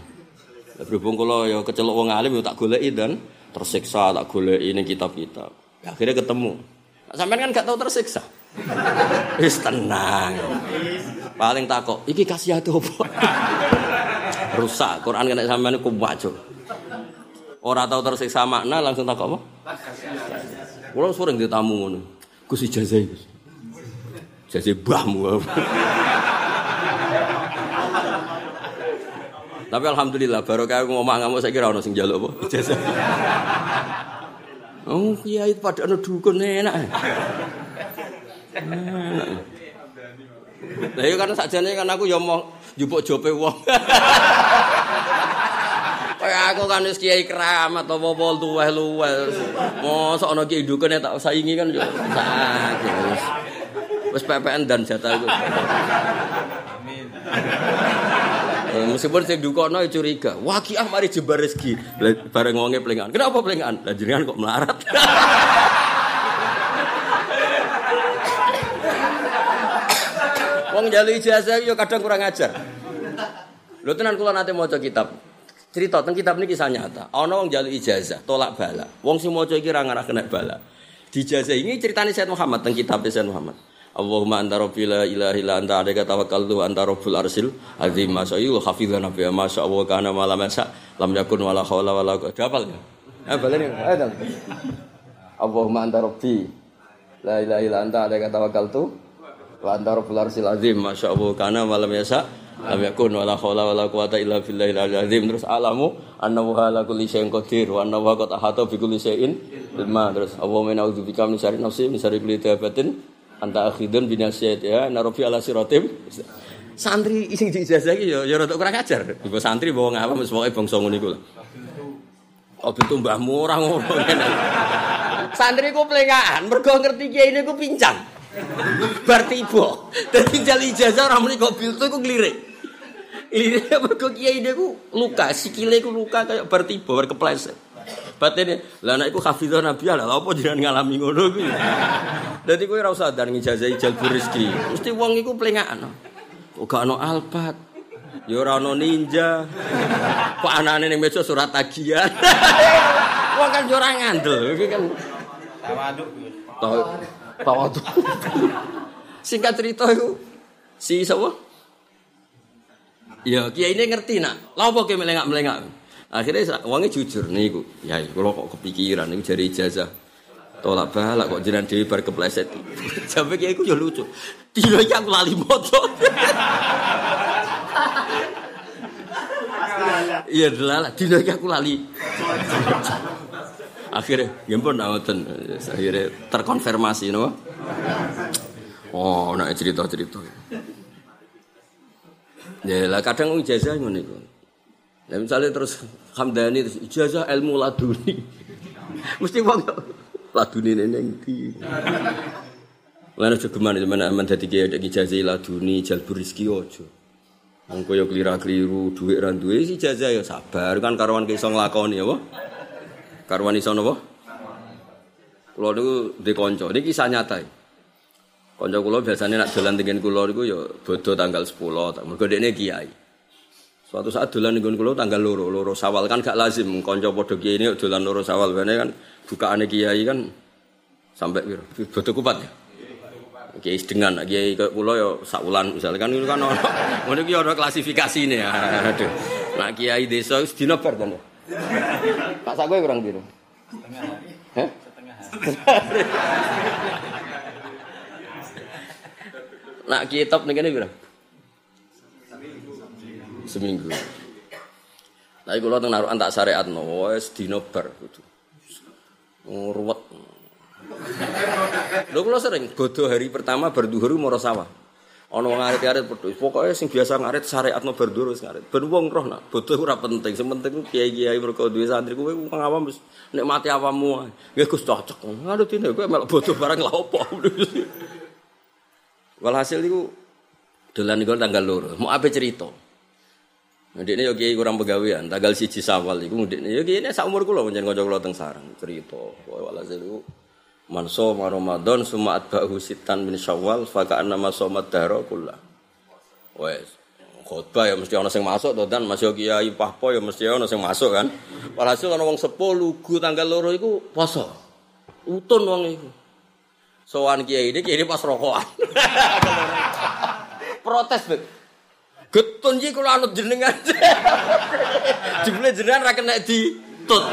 Berhubung kula ya kecelok wong alim ya tak goleki dan tersiksa tak goleki ning kitab-kitab. Akhirnya ketemu. Sampean kan gak tahu tersiksa. Wis tenang. Paling takok, iki kasih apa? Rusak. Quran kena sampean ku wajo. Ora tahu tersiksa makna langsung takok apa? Kulo sering ditamu ngono. Gus ijazah. Ijazah bahmu. Tapi alhamdulillah baru kayak ngomong ngamuk saya kira orang sing jaluk apa ijazah. Oh kiai pada anu dukun enak. Lah iya kan sakjane kan aku ya mau njupuk jope wong. Kayak aku kan wis kiai keramat apa apa luweh-luweh. Mosok ana kiai dukune tak saingi kan. Wis PPN dan jatah iku. Amin. Eh, meskipun sing dukono curiga, wah ki ah mari jembar rezeki. Bareng wonge plengan. Kenapa plengan? Lah jenengan kok melarat. Wong jalu ijazah yo kadang kurang ajar. Lho tenan kula nate maca kitab. Cerita tentang kitab ini kisah nyata. Ana wong jalu ijazah, tolak bala. Wong sing maca iki ra ngarah kena bala. Di ijazah ini ceritanya Said Muhammad tentang kitab Said Muhammad. Allahumma anta rabbi la ilaha illa anta alaika tawakkaltu anta rabbul arsil azim. Masyayu hafizana fi ma sya Allah kana ma lam yasa lam yakun wala haula wala quwwata. Hafal ya? Eh baleni ayo Allahumma anta rabbi la ilaha illa anta alaika tawakkaltu wa anta rabbul arsil azim. Masya Allah kana ma lam yasa lam yakun wala haula wala quwwata illa billahil azim. Terus alamu annahu ala kulli syai'in qadir wa annahu qad ahata bi kulli syai'in ilma. Terus Allahumma na'udzubika min syarri nafsi min syarri kulli dabatin anta akhidun binasiyat ya narofi ala siratim santri sing ijazah iki ya ya kurang ajar. Ibu santri bawa ngapa wis pokoke bangsa ngono iku lho. Oh bentuk mbahmu ora ngono ngene. Santri ku plengaan, mergo ngerti kiai ini ku pincang. Bar tiba. Dadi jali ijazah ora muni kok biltu iku. Ini mergo kiai ini ku luka, sikile ku luka kayak bar tiba, bar kepleset. Batine, lah anak iku hafizah Nabi lah apa jenengan ngalami ngono kuwi. Dadi kowe ora usah dan ngijazah jalbur rezeki. Mesti wong iku plengaan. Kok gak ono alpat. Ya ora ono ninja. Kok anane ning meja surat tagihan. Wong kan yo ora ngandel, iki kan tawaduk. Tawaduk. Singkat cerita iku si sapa? Ya kiai ini ngerti nak. Lah apa ki melengak-melengak? Akhirnya wongnya jujur niku. Ya kalau kok kepikiran niku jari ijazah. Tolak balak kok jenengan dhewe bar kepleset. Sampai kiai ku yo lucu. Iki aku lali moto. Iya delala, dino iki aku lali. Akhirnya, ya pun nawatan. Akhirnya terkonfirmasi, no? Oh, nak cerita-cerita. Ya lah kadang ijazah ngono iku. Nah, misalnya terus Hamdani terus ijazah ilmu laduni. Mesti wong laduni neng di. Lan aja gemane mana aman dadi kiai ijazah laduni jalbur rezeki ojo. Wong koyo klira-kliru dhuwit ra duwe ijazah ya sabar kan karuan iso nglakoni apa? Karuan iso napa? Kula niku ndek kanca, niki kisah nyata. Kanca kula biasanya nak dolan dengan kula niku ya bodo tanggal 10, mergo dekne kiai. Suatu saat dolan ning kula tanggal loro, loro sawal kan gak lazim kanca padha kiai ini dolan loro sawal bene kan bukaane kiai kan sampai piro? Bodo kupat ya. Kiai dengan kiai kaya kula ya sak wulan misalnya kan itu kan ono ngono iki ono klasifikasine ya. Aduh. Nah kiai desa wis dina bar. Pak sak kowe kurang piro? Setengah hari. Heh? Setengah. Nak kene piro? Seminggu. Tapi kalau teng naruhan tak syariat no, wes dino bar gitu. Ruwet. Lho kula sering bodoh hari pertama berduhur mau sawah. Ana wong ngarit-arit pedhus. Pokoke sing biasa ngarit syariatno berduhur wis ngarit. Ben wong roh nak bodoh ora penting. Sing penting kiai-kiai mergo duwe santri kowe wong nek mati awamu. Nggih Gus cocok. Ngono dene kowe melok bodoh barang lha. Walhasil iku dolan niku tanggal loro. Mau apa cerita? Nah, ini kiai kurang pegawean, tanggal siji Sawal iku ndekne yo kiai sak umur kula pancen kanca kula teng sarang cerita. Wa walhasil iku manso Ramadan summa atba'u sitan min Syawal fa ka'anna masomat dahra kullah. Wes khotbah ya mesti ana sing masuk to dan masih kiai pahpo ya mesti ana sing masuk kan. Walhasil ana wong lugu tanggal loro iku poso. Utun wong iku. Sowan kiai ini kiai pas rokokan. Protes, Bet. Getun iki kula anut jenengan. Jebule jenengan ra kena ditut.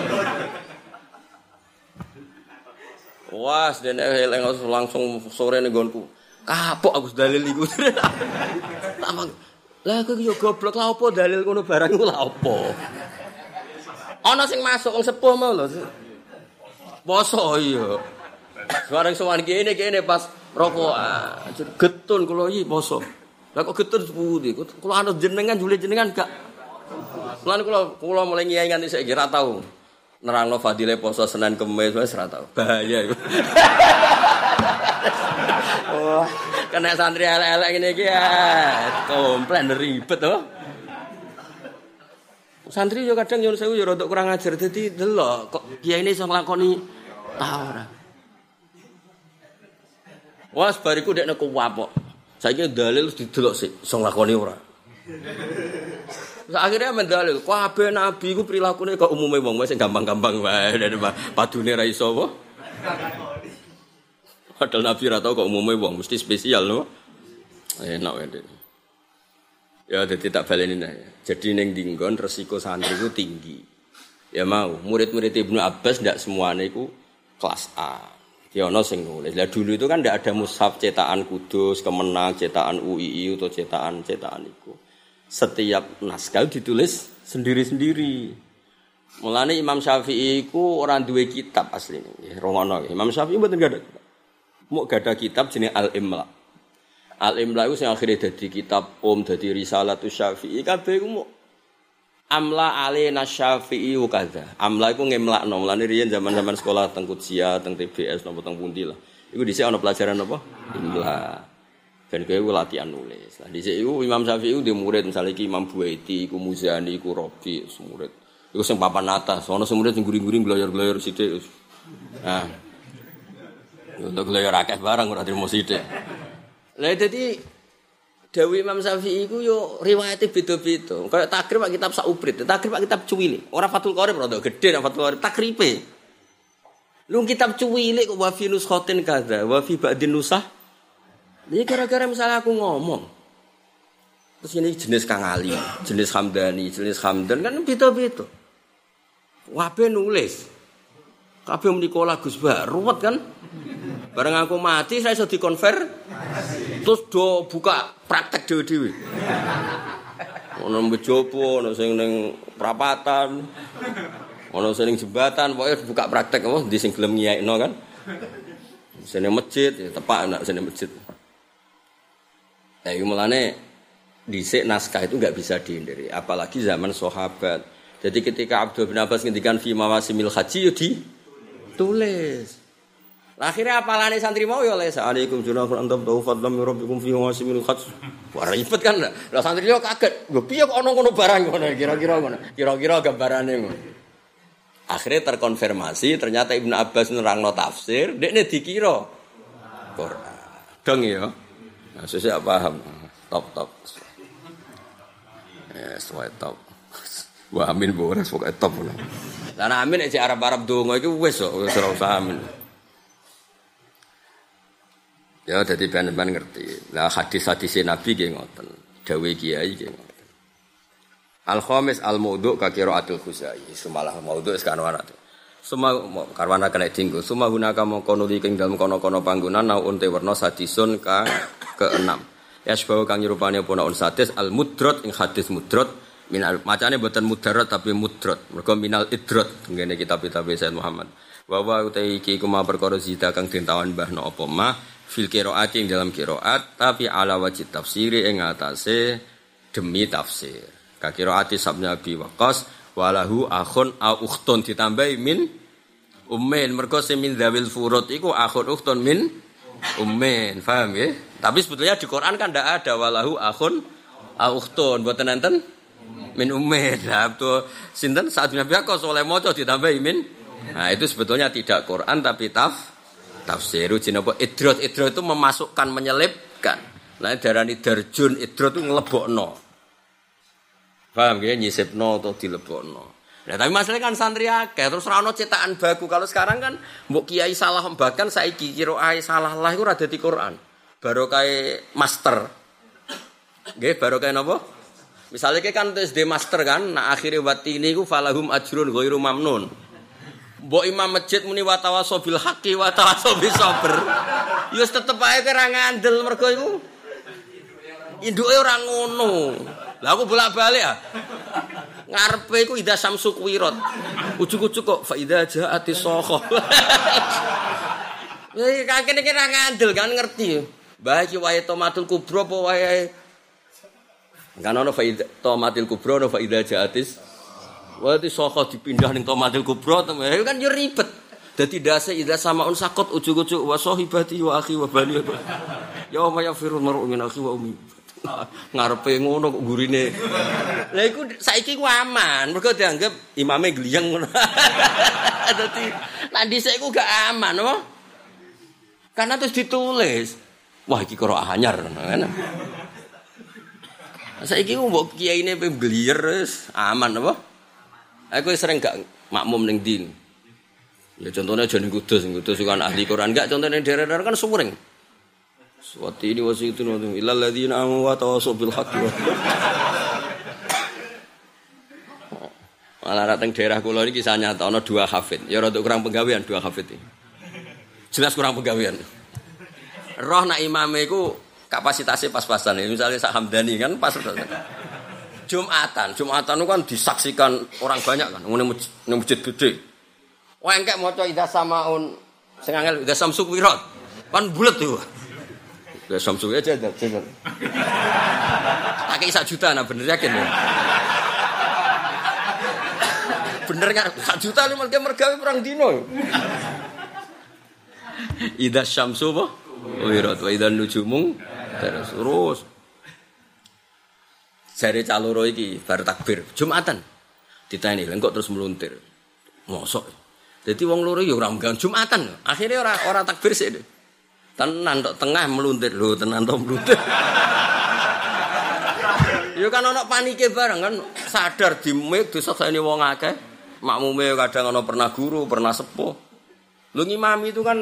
Wah, dene eleng langsung sore ning nggonku. Kapok aku dalil iku. Tamang. Lah aku yo goblok lah opo dalil ngono barang iku lah opo. Ana sing masuk wong sepuh mau lho. Poso iya. Sekarang sowan kene kene pas rokokan. Getun kula iki poso. Lah kok getun sepundi? Kulo ana jenengan jule jenengan gak. Lan kulo kulo mulai ngiyai nganti saiki ora tau. Nerangno fadile poso Senin Kamis wis ora tau. Bahaya iku. Wah, kena santri elek-elek ngene iki ya. Komplain ribet to. Santri yo kadang yo sewu yo rada kurang ajar dadi delok kok kiai ini iso nglakoni ta ora. Wah, bariku dekne kuwapok. Saiki dalil didelok sik, iso nglakoni ora. Akhirnya mendalil, kabeh nabi ku prilakune kok umume wong sing gampang-gampang wae padune ra iso apa? Padahal nabi ra tau kok umume wong mesti spesial no. Enak wae. Ya dadi tak baleni nah. Jadi ning dinggon resiko santri ku tinggi. Ya mau, murid-murid Ibnu Abbas ndak semuanya itu kelas A. Ya ono sing nulis. Lah dulu itu kan tidak ada mushaf cetakan Kudus, Kemenang, cetakan UII atau cetakan cetakan itu. Setiap naskah ditulis sendiri-sendiri. Mulane Imam Syafi'i itu orang dua kitab asli ini. Romono. Imam Syafi'i mboten gak ada kitab. Mau gak ada kitab jenis Al-Imla. Al Imla itu yang akhirnya jadi kitab Om, jadi risalah tu Syafi'i. Kabeh iku amla alina Syafi'i kadza. Amla iku ngemlakno. Mulane riyen zaman-zaman sekolah teng Kutsia, teng TBS napa teng pundi lah. Iku dhisik ana pelajaran apa? Imla. Dan kowe latihan nulis. Lah dhisik iku Imam Syafi'i di murid misalnya iki Imam Buaiti, iku Muzani, iku Robi, murid. Iku sing papan atas, ana sing murid sing guring-guring glayar-glayar sithik. Nah. Untuk glayar akeh barang ora trimo sithik. Lah dadi Dewi Imam Syafi'i iku yo riwayate beda-beda. Kayak takrib pak kitab sauprit, takrib pak kitab cuwili. Ora Fathul Qorib rada gedhe nek Fathul Qorib takripe. Lu kitab cuwili kok wa fi nuskhatin kadza, wa fi ba'din nusah. Ini gara-gara misalnya aku ngomong. Terus ini jenis Kang Ali, jenis Hamdani, jenis Hamdan kan beda-beda. Wabe nulis. Kabeh menikola Gus Ba, ruwet kan? Bareng aku mati saya sudah dikonver. Terus do buka praktek dewi-dewi. Ono mbejopo, ono sing ning prapatan. Ono sing jembatan, pokoknya buka praktek apa di sing gelem ngiyaikno kan. Sene masjid, ya tepak anak sene masjid. Ya mulane dhisik naskah itu nggak bisa dihindari, apalagi zaman sahabat. Jadi ketika Abdul bin Abbas ngendikan fi mawasimil haji yo ditulis. Akhirnya santri mau ya les alaikum junahun antum tau fadlam rabbikum fi wasimil khat. Wah kan. Lah santri yo kaget. Lho piye kok ono ngono barang ngono kira-kira ngono. Kira-kira gambarane ngono. Akhirnya terkonfirmasi ternyata Ibnu Abbas nerangno tafsir, dekne dikira Quran. Dong ya. Nah, saya paham. Top top. Ya, sesuai top. Wah amin bu, pokoknya top. Lah amin aja Arab-Arab donga iku wis kok wis ora usah amin. Ya jadi ben-ben ngerti. Lah hadis-hadis Nabi nggih ngoten. Dawe kiai nggih ngoten. Al khamis al maudhu ka qiraatul khuzai. Sumalah maudhu sekarang warna. Suma karwana kena dinggo. Suma hunaka mongko nuli ing dalem kono-kono panggonan naun te werna sadisun ka keenam. Ya sebab kang nyerupane apa naun sadis al mudrot ing hadis mudrot minal macane boten mudarat tapi mudrot. Mergo minal idrot ngene kitab-kitab Sayyid Muhammad. Wa wa utai iki kuma perkara zida kang den tawan mbahno apa mah fil qiraat ing dalam qiraat tapi ala wajib tafsiri ing atase demi tafsir. Ka qiraati sabnya bi waqas walahu akhun au ukhtun ditambahi min ummin mergo min dzawil furud iku akhun ukhtun min ummin paham ya tapi sebetulnya di Quran kan ndak ada walahu akhun au ukhtun mboten min ummin nah itu sinten? Saat Nabi oleh maca ditambahi min? Nah itu sebetulnya tidak Quran tapi taf tafsir jin apa? Idrot idrot itu memasukkan menyelipkan. Nah darani darjun idrot itu ngelebokno. Paham ya nyisipno atau dilebokno. Nah, tapi masalahnya kan santri akeh. Terus rano cetakan baku. Kalau sekarang kan mbok kiai salah bahkan saiki kira ai salah lah iku ora dadi Quran. Kayak master. Nggih, baru kayak napa? Misalnya kan terus di master kan, nah akhirnya wati ini ku falahum ajrun ghairu mamnun. Mbok imam masjid muni wa tawaso bil haqqi wa tawaso bis sabr. Ya tetep ae ora ngandel mergo iku. Induke ora ngono. Lah aku bolak-balik ah. Ngarepe iku ida samsu kuwirat. Ujug-ujug kok fa ida jaati sokho. Ya kakek iki ora ngandel kan ngerti. Mbah iki wae tomatul kubro apa wae Kan ono fa ida tomatil kubro ono fa ida jaatis Wati soko dipindah ning tomatil kubro ya kan yo ribet. Dadi dase ida sama un sakot ujug-ujug wa sahibati wa akhi wa bani. Ya ma ya firul mar'u min akhi wa ummi. Ngarepe ngono kok gurine. Lah iku saiki ku aman, mergo dianggap imame gliyeng ngono. Dadi lan dhisik iku gak aman, apa? Karena terus ditulis. Wah iki karo anyar kan. Saiki ku mbok kiyaine pe gliyer aman apa? Aku sering gak makmum ning din. Ya contohnya jadi kudus, kudus kan ahli Quran. Enggak contohnya daerah-daerah kan sumring. Suwati ini wasi itu nanti. Ilal ladina amu wa tawasu bil. Malah datang daerah kulo ini kisah nyata, ada dua hafid. Ya rada kurang penggawean dua hafid ini. Jelas kurang penggawean. Roh nak imame iku kapasitasnya pas-pasan. Misalnya Sak Hamdani kan pas. Jumatan, Jumatan itu kan disaksikan orang banyak kan, ini masjid, gede. Wah engkek maca ida samaun sing angel ida samsuk wirat. Kan bulet tuh. Ya Samsu aja jajal. Pakai sak juta nah bener yakin ya. Bener kan sak juta lu mereka mergawe perang dino. Ida Syamsu apa? Wirat wa idan nujumung terus terus. Jare caloro iki bar takbir Jumatan. Ditanya kok terus meluntir. Mosok. Jadi wong loro ya ora Jumatan. Akhirnya ora ora takbir sih. Tenan tok tengah meluntir lho, tenan tok meluntir. ya kan ana panike bareng kan sadar di mik disakseni wong akeh. Makmume kadang ana pernah guru, pernah sepuh. Lu ngimami itu kan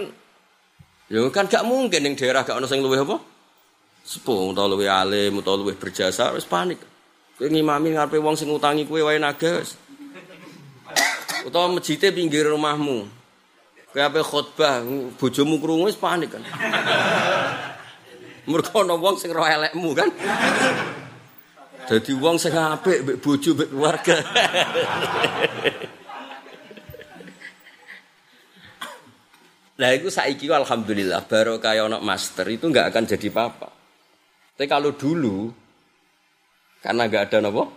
ya kan gak mungkin ning daerah gak ana sing luwih apa? Sepuh utawa luwih alim utawa luwih berjasa wis panik. Kowe ngimami ngarepe wong sing utangi kowe wae nagas. Utawa masjidnya pinggir rumahmu. Kayak apa khutbah, bojomu krungu wis panik kan. Mergo ana wong sing roh elekmu kan. Dadi wong sing apik mbek bojo mbek keluarga. Nah itu saiki alhamdulillah baru kayak anak master itu nggak akan jadi apa-apa. Tapi kalau dulu karena nggak ada nopo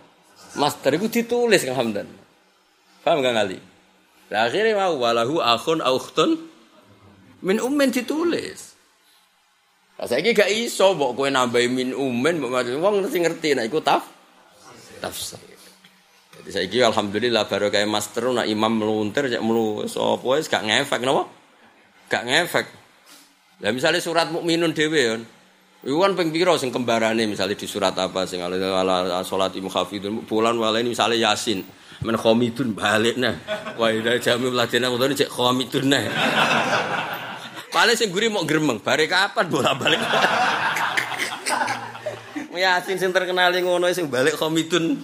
master itu ditulis alhamdulillah. Paham nggak kali? Lah akhirnya mau walahu akhun aukhtun min ummin ditulis. Lah saiki gak iso mbok kowe nambahi min ummin mbok wong ngerti ngerti nek iku taf tafsir. Jadi saiki alhamdulillah baru kayak master nak imam meluntir cek melu sapa wis gak ngefek napa? Gak ngefek. Lah misalnya surat mukminun dhewe ya. Iku kan ping pira sing kembarane misalnya di surat apa sing ala ala salat mukhafidun bulan walaini misalnya Yasin. Men khomidun balik nah wah dari jami ladina utone cek khomidun nah paling sing guri mau gremeng bare kapan bola balik Yasin sing terkenal ngono sing balik khomidun.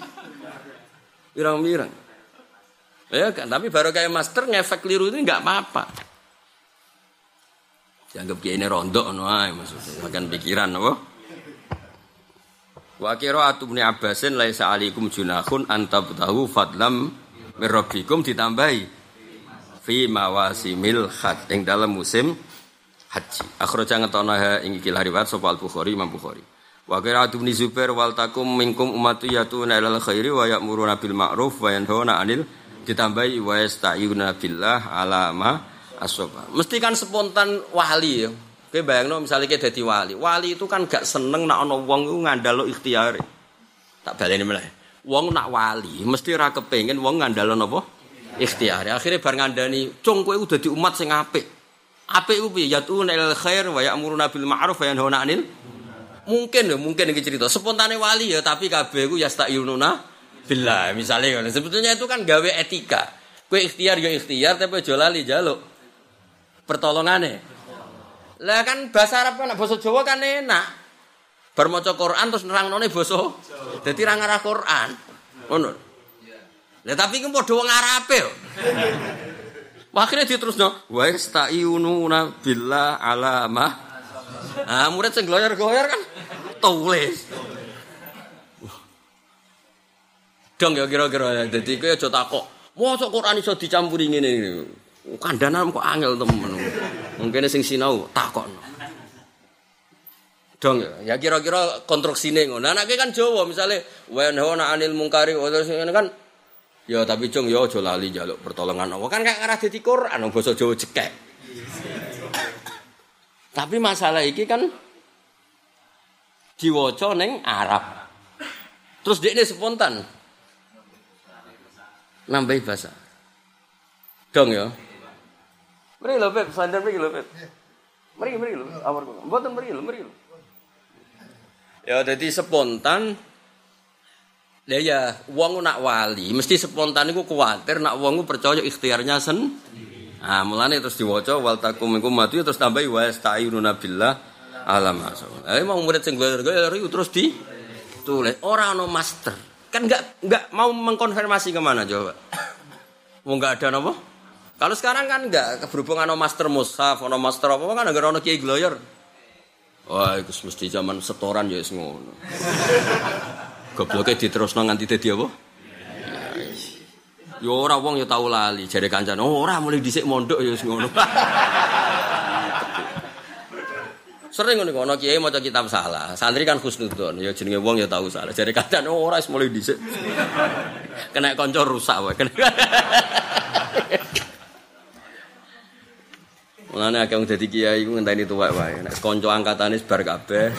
Pirang-pirang? Ya kan tapi baru kayak master ngefek keliru itu nggak apa-apa dianggap kayak ini rondok no maksudnya makan pikiran apa Wa qira'atu Ibnu Abbasin laisa alaikum junahun antabtahu fadlam mir rabbikum ditambahi fi mawasimil hajj ing dalam musim haji. Akhraja ngetona ing iki riwayat sapa Al-Bukhari Imam Bukhari. Wa qira'atu Ibnu Zubair wal takum minkum ummatu yatuna ilal khairi wa ya'muruna bil ma'ruf wa yanhauna 'anil ditambahi wa yasta'yuna billah ala asaba. Mesti kan spontan wali ya. Kowe bayangno misalnya kita dadi wali. Wali itu kan gak seneng nak ana wong iku ngandalo ikhtiare. Tak baleni meneh. Wong nak wali mesti ra kepengin wong ngandalo napa? Ikhtiare. Akhirnya bar ngandani, "Cung kowe udah di umat sing apik." Apik ku piye? Khair wa ya'muruna bil ma'ruf wa yanhauna 'anil Mungkin ya, mungkin iki cerita. Spontane wali ya, tapi kabeh ku yasta'yununa billah. Misalnya sebetulnya itu kan gawe etika. Kowe ikhtiar ya ikhtiar tapi aja lali jaluk pertolongane. Lah kan bahasa Arab kan bahasa Jawa kan enak. Bar Quran terus nerangnone basa. Dadi ra ngarah Quran. Ngono. Lah tapi ku padha wong Arabe yo. Akhirnya diterusno, wa ista'inuna billah ala ma. Ah, murid sing gloyor-gloyor kan tulis. Dong ya kira-kira dadi kowe aja takok. Mosok Quran iso dicampuri ngene. Kandanan kok angel temen. Mungkin sing sinau takon. Dong ya, ya kira-kira konstruksine ngono. Anake kan Jawa misale wa yanhauna 'anil munkari wa kan ya tapi cung ya aja lali njaluk pertolongan Allah. Kan gak ngarah dadi Quran basa Jawa cekek. Tapi masalah iki kan diwaca ning Arab. Terus dia ini spontan. Nambahi bahasa. Dong ya. Mari lho, Beb, sandar mari lho, Beb. Mari, mari lho, awar kok. Mboten mari lho, mari lho. Ya dadi spontan Lah ya, wong nak wali, mesti spontan iku kuwatir nak wong percaya ikhtiarnya sen. Nah, mulane terus diwaca wal takum minkum matu terus tambahi wa billah alam Eh mau murid sing goyor-goyor terus di tulis ora ono master. Kan enggak enggak mau mengkonfirmasi ke mana coba. Mau enggak ada napa? Kalau sekarang kan enggak berhubungan sama master mushaf, sama master apa kan enggak ono kiai gloyor. Wah, itu mesti zaman setoran ya ngono. Gobloke diterusno nganti dadi apa? Ya ora wong ya tau lali, jare kancane. Oh, ora mulai dhisik mondok ya ngono. Sering ngono ana kiai maca kitab salah. Santri kan khusnudon, ya jenenge wong ya tahu salah. Jadi kadang oh, ora wis mulai dhisik. Kena kanca rusak wae. Mulane akeh wong dadi kiai ku ngenteni tuwek wae. Nek kanca angkatane bar kabeh.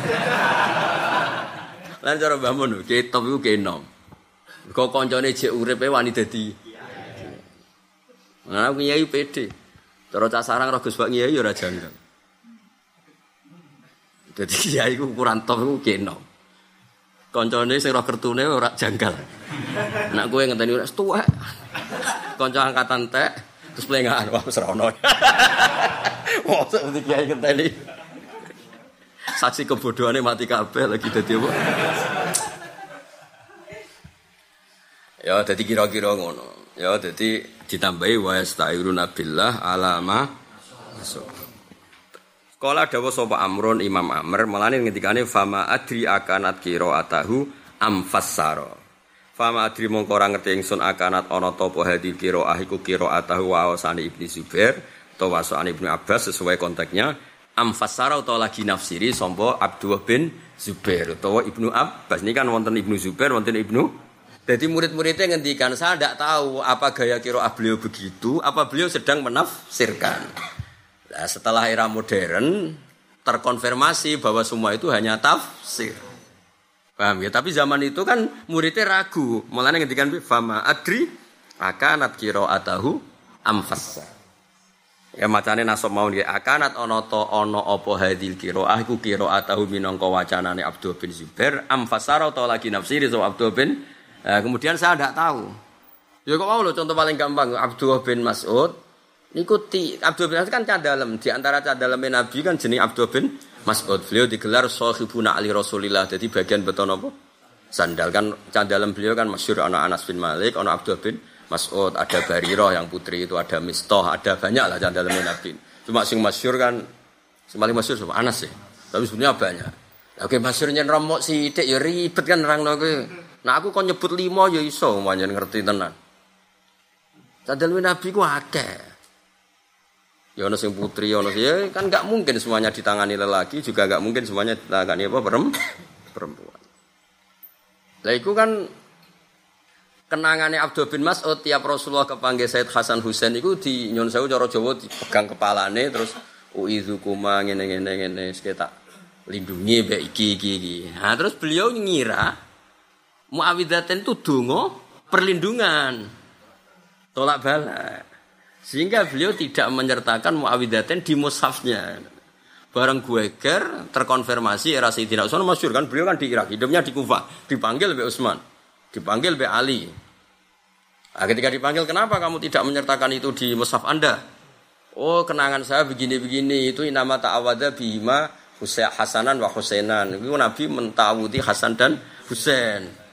Lan cara Mbah Mun, kiai top iku kiai nom. Kok kancane jek uripe wani dadi. Nah, kiai pede. Cara cah sarang roh Gus Pak kiai ya ora janggal. Dadi kiai ku ukuran top iku kiai nom. Kancane sing roh kertune ora janggal. Nek kowe ngenteni wis tuwek. Kanca angkatan tek terus pelengahan wah wis ora ono. Mosok mesti kiai ngenteni. Saksi kebodohannya mati kabeh lagi dadi apa? Ya dadi kira-kira ngono. Ya dadi ditambahi wa yastairuna billah alama masuk. Sekolah dawa sapa Amrun Imam Amr melane ngendikane fama adri akanat atahu amfassara. Fama adri mongko ora ngerti ingsun akanat ana ta apa hadil qiraah iku atahu wa awsani Ibnu Zubair utawa wasane Ibnu Abbas sesuai konteksnya. Amfasara utawa lagi nafsiri sompo Abdullah bin Zubair utawa Ibnu Abbas. Ini kan wonten Ibnu Zubair wonten Ibnu jadi murid-muridnya ngendikan saya tidak tahu apa gaya kiroah beliau begitu apa beliau sedang menafsirkan. Nah, setelah era modern terkonfirmasi bahwa semua itu hanya tafsir paham ya? Tapi zaman itu kan muridnya ragu. Mulanya ngendikan fama adri akanat atahu amfasar Ya macane nasab mau nggih. Akanat ana ta ana apa hadil qiraah iku qiraatahu minangka wacanane Abdul bin Zubair. Am fasara ta lagi nafsiri so Abdul bin nah, kemudian saya tidak tahu. Ya kok mau lo contoh paling gampang. Abdul bin Mas'ud niku ti Abdul bin Mas'ud kan cadalem di antara cadalem Nabi kan jenis Abdul bin Mas'ud. Beliau digelar sahibuna ali Rasulillah. Jadi bagian beton apa? Sandal kan cadalem beliau kan masyhur ana Anas bin Malik, ana Abdul bin Mas'ud, ada Bariroh yang putri itu, ada Mistoh, ada banyak lah dalam Nabi. Cuma sing masyur kan, sing paling masyur sama Anas sih. Tapi sebenarnya banyak. Oke, masyurnya romok si ya ribet kan orang lagi. Nah aku kok nyebut limo ya iso, banyak ngerti tenan. Dalam Nabi ku akeh. Ya ono sing putri, ono sing ya kan nggak mungkin semuanya ditangani lelaki, juga nggak mungkin semuanya ditangani apa perempuan. Lah iku kan kenangannya Abdul bin Mas'ud tiap Rasulullah kepanggil Said Hasan Husain itu di nyon sewu cara Jawa dipegang kepalane terus uizukuma ngene ngene ngene sekitar lindungi mbek iki iki iki. Nah, terus beliau ngira Muawidaten itu donga perlindungan. Tolak bala. Sehingga beliau tidak menyertakan Muawidaten di mushafnya. Bareng gue ger terkonfirmasi era Sayyidina Utsman masyhur kan beliau kan di Irak, hidupnya di Kufah, dipanggil oleh Utsman. Dipanggil be Ali. Nah, ketika dipanggil, kenapa kamu tidak menyertakan itu di mushaf Anda? Oh, kenangan saya begini-begini. Itu nama ta'awada bima Husain Hasanan wa Husainan. Itu Nabi mentawudi Hasan dan Husain.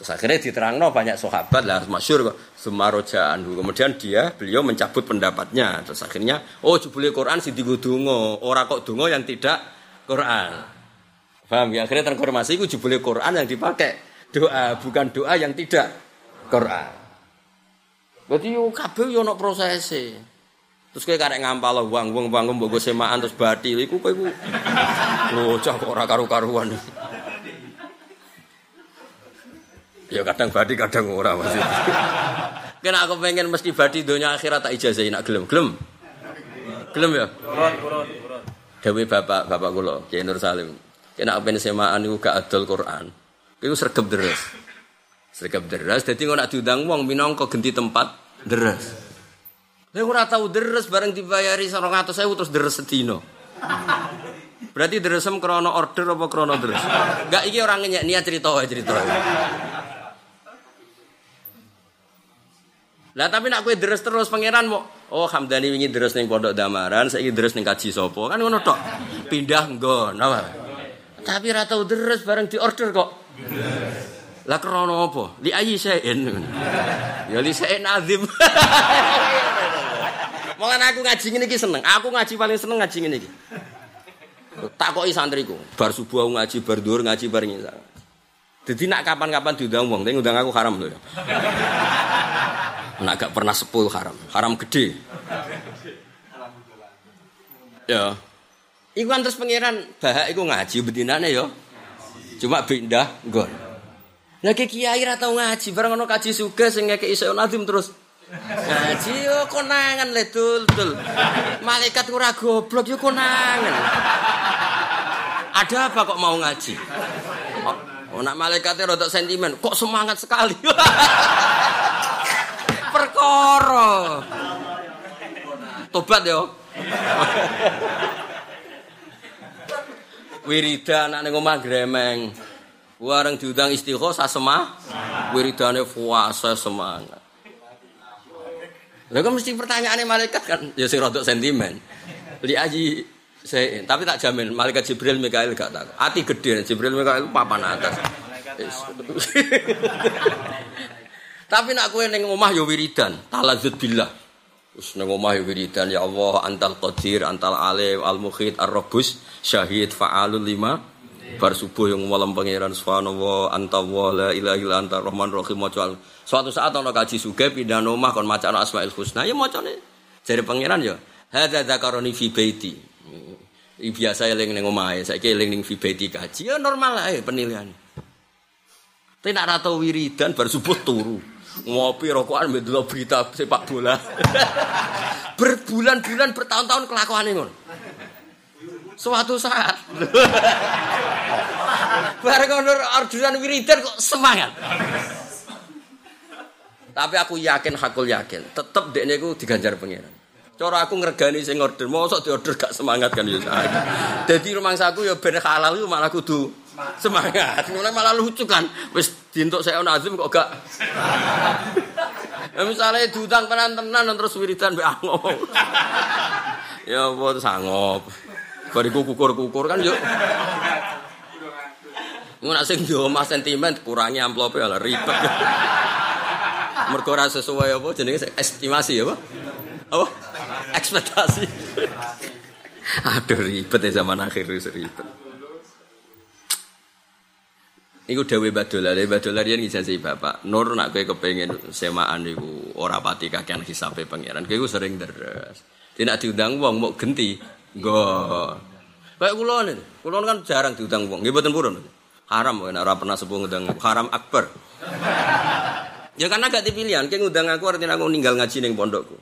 Terus akhirnya diterangno banyak sahabat lah masyur Sumaroja anhu. Kemudian dia beliau mencabut pendapatnya. Terus akhirnya oh jebule Quran si dungo, orang kok dungo yang tidak Quran. Paham ya? Akhirnya transformasi itu jebule Quran yang dipakai doa, bukan doa yang tidak Quran. Berarti yo kabeh yo ono prosese. Terus kowe karek ngampal wong wong wong mbok semaan terus batil iku kowe iku lho cah kok ora karu-karuan. Ya kadang badi kadang ora maksud. Kena aku pengen mesti badi donya akhirat tak ijazahi nak gelem gelem. Gelem ya? Kurun kurun kurun. Dewe bapak bapak kula Kiai Nur Salim. Kena aku pengen semaan iku gak adol Quran. Iku sergap deres. Sergap deres dadi ngono nak diundang wong minangka genti tempat deres. Saya ora tahu deres bareng dibayari 200.000 terus deres sedino. Berarti deresem krono order apa krono deres? Enggak iki orang nyek niat cerita wae cerita. Lah tapi nak kue deres terus pangeran mau oh Hamdani wingi deres ning pondok Damaran, saiki deres ning kaji sopo. Kan ngono tok. Pindah nggon, apa? Tapi ra tau deres bareng di order kok. Lah krono apa? Li ayi sein. Ya li azim. Mulane aku ngaji ngene iki seneng. Aku ngaji paling seneng ngaji ngene iki. Takoki santriku, bar subuh aku ngaji, bar dhuwur ngaji bar ngisa. Jadi nak kapan-kapan diundang wong, tapi ngundang aku haram loh ya. Nak gak pernah sepul haram, haram gede. Ya. Iku kan terus pangeran bahak iku ngaji bedinane yo. Cuma pindah nggon. Lagi kiai ra tau ngaji, bareng ono kaji suga sing ngekeki iso nazim terus ngaji yo konangan le dul dul. Malaikat ora goblok yo konangan. Ada apa kok mau ngaji? Oh, nak malaikatnya rada sentimen, kok semangat sekali. Perkara. Tobat yo. Wiridan anak ning omah gremeng. Wareng diundang istighosah semah. Wiridane puasa semangat. Lah kan mesti pertanyaannya malaikat kan ya sing rada sentimen. Li aji saya, tapi tak jamin malaikat Jibril Mikail gak tak. Hati gede Jibril Mikail papan atas. tapi nak kue neng omah ya wiridan, talazut billah. Terus neng omah ya wiridan ya Allah antal qadir, antal alim, al mukhid, ar robus, syahid, fa'alul lima. Bar subuh yang malam pangeran subhanallah anta wa la ilaha illa anta rahman rahim maca. Suatu saat ana kaji suge pindah omah kon maca asmaul husna ya macane. Jadi pangeran ya hadza dzakaroni fi baiti. biasa eling ning omahe, saiki eling ning fibeti kaji. Ya normal ae penilaian. Tapi nak rata wiridan bar subuh turu. Ngopi rokokan mbek berita sepak bola. Berbulan-bulan bertahun-tahun kelakuane ngono. Suatu saat. Bareng ngono orderan wiridan kok semangat. Tapi aku yakin, hakul yakin, tetep dekne iku diganjar pengiran. Cara aku ngregani sing order, mosok diorder gak semangat kan ya. Dadi rumah saku ya ben halal itu malah kudu semangat. Mulai malah lucu kan. Wis dientuk saya nazim kok gak. Ya tenan-tenan terus wiridan mbek angop. ya apa sangop. Bariku kukur-kukur kan yuk. Ngono sing di omah sentimen kurangi amplope lah ribet. Mergo sesuai apa jenenge estimasi ya, Pak? Apa? Ekspektasi. Aduh ribet ya zaman akhir ribet. Iku dewe badola, dewe badola dia ngijazih bapak. Nur nak kue kepengen semaan iku ora pati kakean hisape pangeran. Kue sering deres. Tidak diundang wong mau genti. Go. Kayak kulon ini, kulon kan jarang diundang wong. Gak betul purun. Haram, kan ora pernah sepuh ngundang haram akbar. ya karena gak dipilihan, kayak ngundang aku artinya aku ninggal ngaji neng pondokku.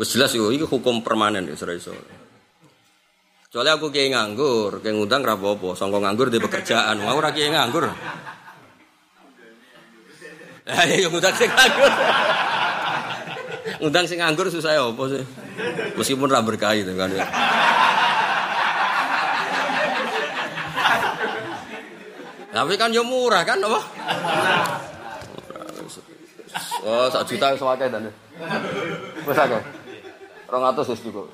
Wes jelas yo iki hukum permanen ya iso. Soalnya aku kiai nganggur, kayak ngundang ra apa-apa, sangka nganggur di pekerjaan. Mau ora kiai nganggur. Eh, yo ngundang sing nganggur. ngundang sing nganggur susah ya apa sih? Meskipun ra berkah itu kan. Tapi kan yo murah kan apa? Oh, sak juta sewakeh dan. Wes akeh. Rong atus wis cukup.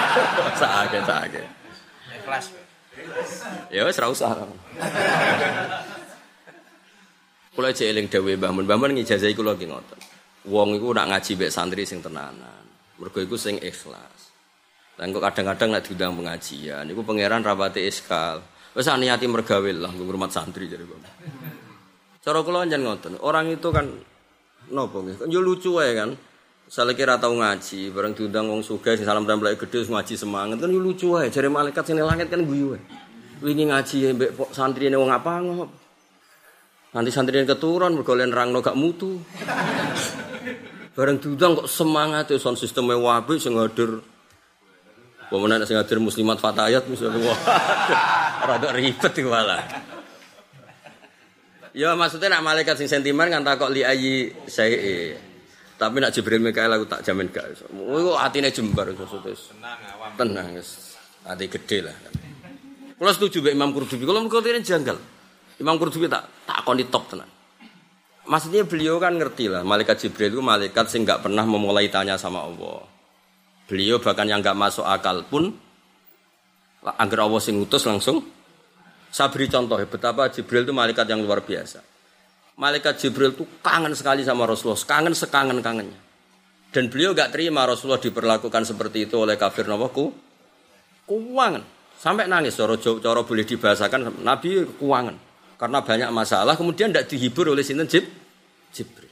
Sakake sakake. Ikhlas. Ya wis ra usah. Kula jek eling dawuh Mbah Mun. Mbah Mun ngijazahi kula ki ngoten. Wong iku nak ngaji mbek santri sing tenanan. Mergo iku sing ikhlas. Dan kok kadang-kadang nak diundang pengajian, iku pangeran rapati iskal. Wis niati mergawe lah ngurmat santri jadi Bapak. Cara kula njen ngoten, orang itu kan nopo nggih? Kan yo lucu wae kan. Salah kira tahu ngaji, bareng diundang wong suga sing salam tempel gede ngaji semangat kan lucu aja. Jare malaikat sini langit kan guyu wae. Wingi ngaji mbek santrine wong apa ngop. Nanti santrine keturun mergo rangno gak mutu. Bareng diundang kok semangat ya sound sistem wabe sing hadir Pemenang sing hadir muslimat fatayat misalnya wah rada ribet iku malah. Ya maksudnya nak malaikat sing sentimen kan takok li ayi saya tapi nak Jibril Mikael aku tak jamin gak iso. Iku atine jembar maksudnya. Tenang awam. Tenang wis. Ati gede lah. Kalau setuju mbek Imam Qurtubi, kalau mengko janggal. Imam Qurtubi tak tak koni top tenan. Maksudnya beliau kan ngerti lah, malaikat Jibril itu malaikat sing nggak pernah memulai tanya sama Allah. Beliau bahkan yang nggak masuk akal pun agar Allah sing utus langsung. Saya beri contoh betapa Jibril itu malaikat yang luar biasa malaikat Jibril itu kangen sekali sama Rasulullah, kangen sekangen kangennya. Dan beliau gak terima Rasulullah diperlakukan seperti itu oleh kafir nawaku. Kuangan. Sampai nangis, coro, coro boleh dibahasakan, Nabi kuangan. Karena banyak masalah, kemudian tidak dihibur oleh sinten Jib, Jibril.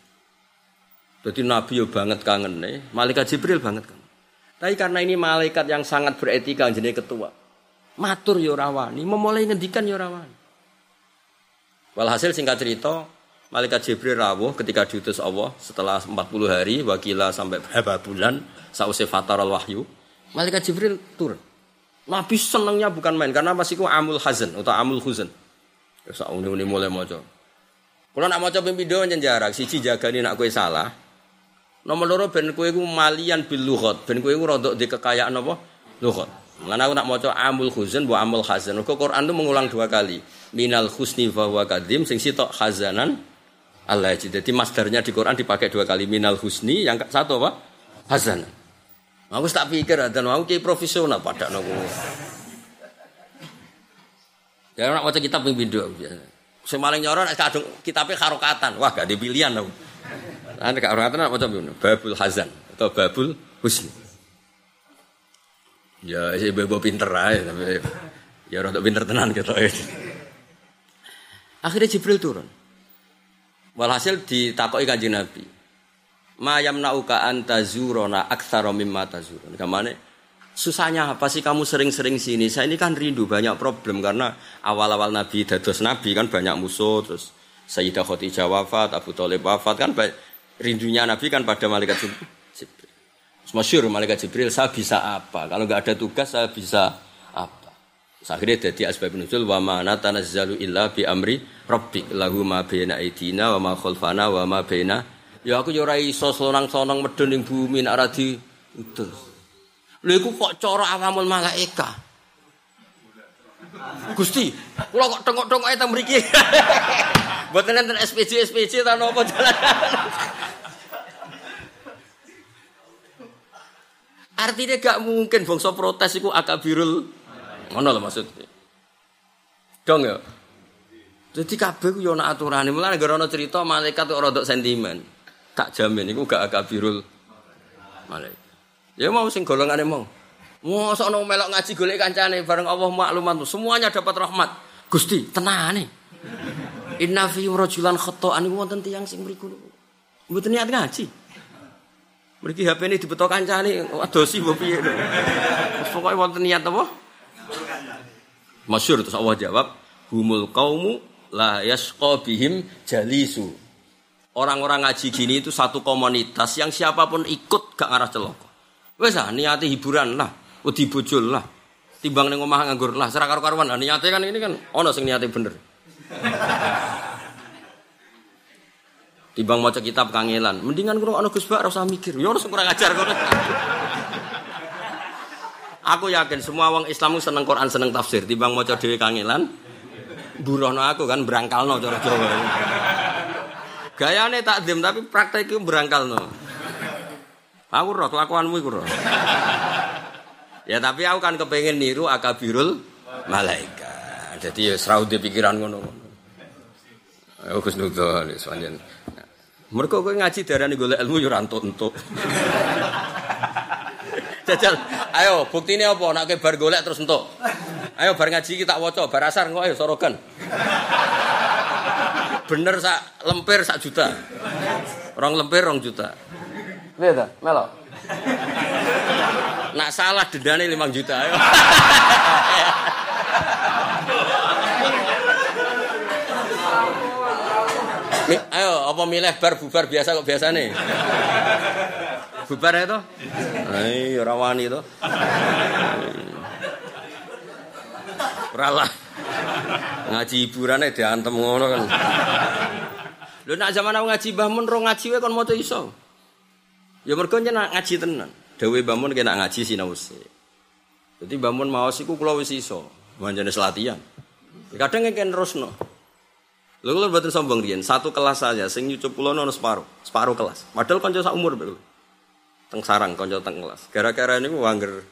Jadi Nabi yo banget kangen nih, malaikat Jibril banget kangen. Tapi karena ini malaikat yang sangat beretika, jadi ketua. Matur ya ora wani, memulai ngendikan ya ora wani. Walhasil singkat cerita, Malaikat Jibril rawuh ketika diutus Allah setelah 40 hari, wakila sampai berapa bulan, sausai fatar wahyu. Malaikat Jibril turun. Nabi senangnya bukan main karena masih ku amul hazan atau amul huzan. Ya sak uni mulai maca. Kalau nak maca ping pindho nyen jarak siji jagani nak kowe salah. Nomor loro ben kowe iku malian bil lughat, ben kowe iku rada di kekayaan apa? Lughat. Lan aku nak maca amul huzan bu amul hazan. Kok Quran itu mengulang dua kali. Minal husni fa huwa kadim sing sitok hazanan Allah jadi masdarnya di Quran dipakai dua kali minal husni yang satu apa? Hazanan. Aku tak pikir dan aku kayak profesional pada nopo. Ya nak baca kitab ping pindho biasa. Sing maling nek kadung karokatan. Wah, gak dipilihan aku. Ane gak karokatan nak maca Babul Hazan atau Babul Husni. Ya, si bebo pinter aja tapi ya rada pinter tenan gitu. Akhirnya Jibril turun. Walhasil ditakoki Kanjeng Nabi mayam nauka antazurona aksara mimma tazurun. Kamane susahnya apa sih kamu sering-sering sini? Saya ini kan rindu banyak problem karena awal-awal Nabi dados Nabi kan banyak musuh terus Sayyidah Khadijah wafat, Abu Thalib wafat kan rindunya Nabi kan pada malaikat Jibril. Masyur malaikat Jibril saya bisa apa? Kalau nggak ada tugas saya bisa? Akhirnya jadi asbab nuzul wa ma natanazzalu illa bi amri rabbik lahu ma baina aidina wa ma khalfana wa ma baina Ya aku yo ora iso sonang-sonang medun ning bumi nek ora di utus. Lha iku kok cara awamul malaika. Gusti, kula kok tengok-tengok teng mriki. Mboten enten SPJ SPJ ta napa jalan. Artinya gak mungkin bangsa protes iku akabirul ngono lho maksudnya. Dong ya. Jadi kabeh yo ana aturane. Mulane gara ana cerita malaikat kok rada sentimen tak jamin iku gak akabirul malaikat. Ya mau sing golongane mau. Mosok ono melok ngaji golek kancane bareng Allah maklumat semuanya dapat rahmat. Gusti, tenane. Inna fi rajulan khata'an iku wonten tiyang sing mriku. Mboten niat ngaji. Mriki HP ini dibetok kancane adosi mbok piye. Pokoke wonten niat apa? Masyur terus Allah jawab, humul qaumu la yasqa bihim jalisu. Orang-orang ngaji gini itu satu komunitas yang siapa pun ikut gak ngarah celoko. Wes ah niati hiburan lah, wedi bojol lah. Timbang ning omah nganggur lah, serak karo-karuan. Nah, niate kan ini kan ono sing niate bener. Timbang maca kitab kangelan, mendingan kurang ono Gus Bak ora mikir. Ya ora kurang ajar kono. Aku yakin semua wong Islam seneng Quran, seneng tafsir. Timbang maca dhewe kangelan, burono aku kan berangkalno cara Jawa. Gayane takdim tapi praktek berangkal no. Aku roh kelakuanmu iku roh. ya tapi aku kan kepengen niru akabirul malaikat. Jadi ya serau di pikiran ngono. Aku Gus Nudo nih sepanjang. Mereka ngaji darah nih golek ilmu yuran ya untuk. Jajal, ayo bukti ini apa? Nak bar golek terus untuk. Ayo bar ngaji kita wocok, bar asar kok ayo sorokan bener sak lempir sak juta. Rong lempir rong juta. Lihat ta? Melok. Nak salah dendane 5 juta. Ayo. Ayo, apa milih bar bubar biasa kok biasa nih? Bubar ya toh? Ayo, ora wani toh. Ora ngaji hiburan diantem ngono kan. Lho nak zaman aku ngaji Mbah Mun ro ngaji wae kon maca iso. Ya mergo nak ngaji tenan. Dewe Mbah Mun kena ngaji sinau sik. Dadi Mbah Mun maos iku kula wis iso. Manjane latihan. Kadang ngeken terusno. Lho kula mboten sombong riyen, satu kelas saja sing nyucup kula ono separuh, separuh kelas. Padahal kanca sak umur. Teng sarang kanca teng kelas. Gara-gara niku wangger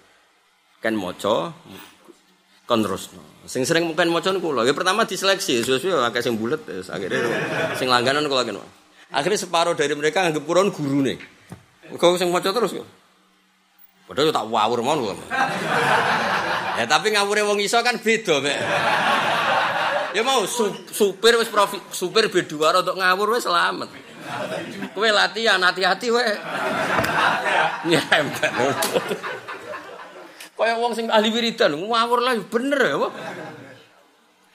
ken maca kon terusno. Sing sering mungkin maca niku kula. Ya pertama diseleksi, suwe-suwe akeh sing bulet, akhirnya sing langganan kula kene. Akhirnya separuh dari mereka anggap kurang gurune. Kau sing maca terus kok. Padahal tak wawur mon kula. Ya tapi ngawure wong iso kan beda. Ya mau supir wis profi, supir B2 untuk ngawur wis selamat. Kowe latihan hati-hati wae. Ya, Kaya wong sing ahli wiridan ngawur lah bener ya?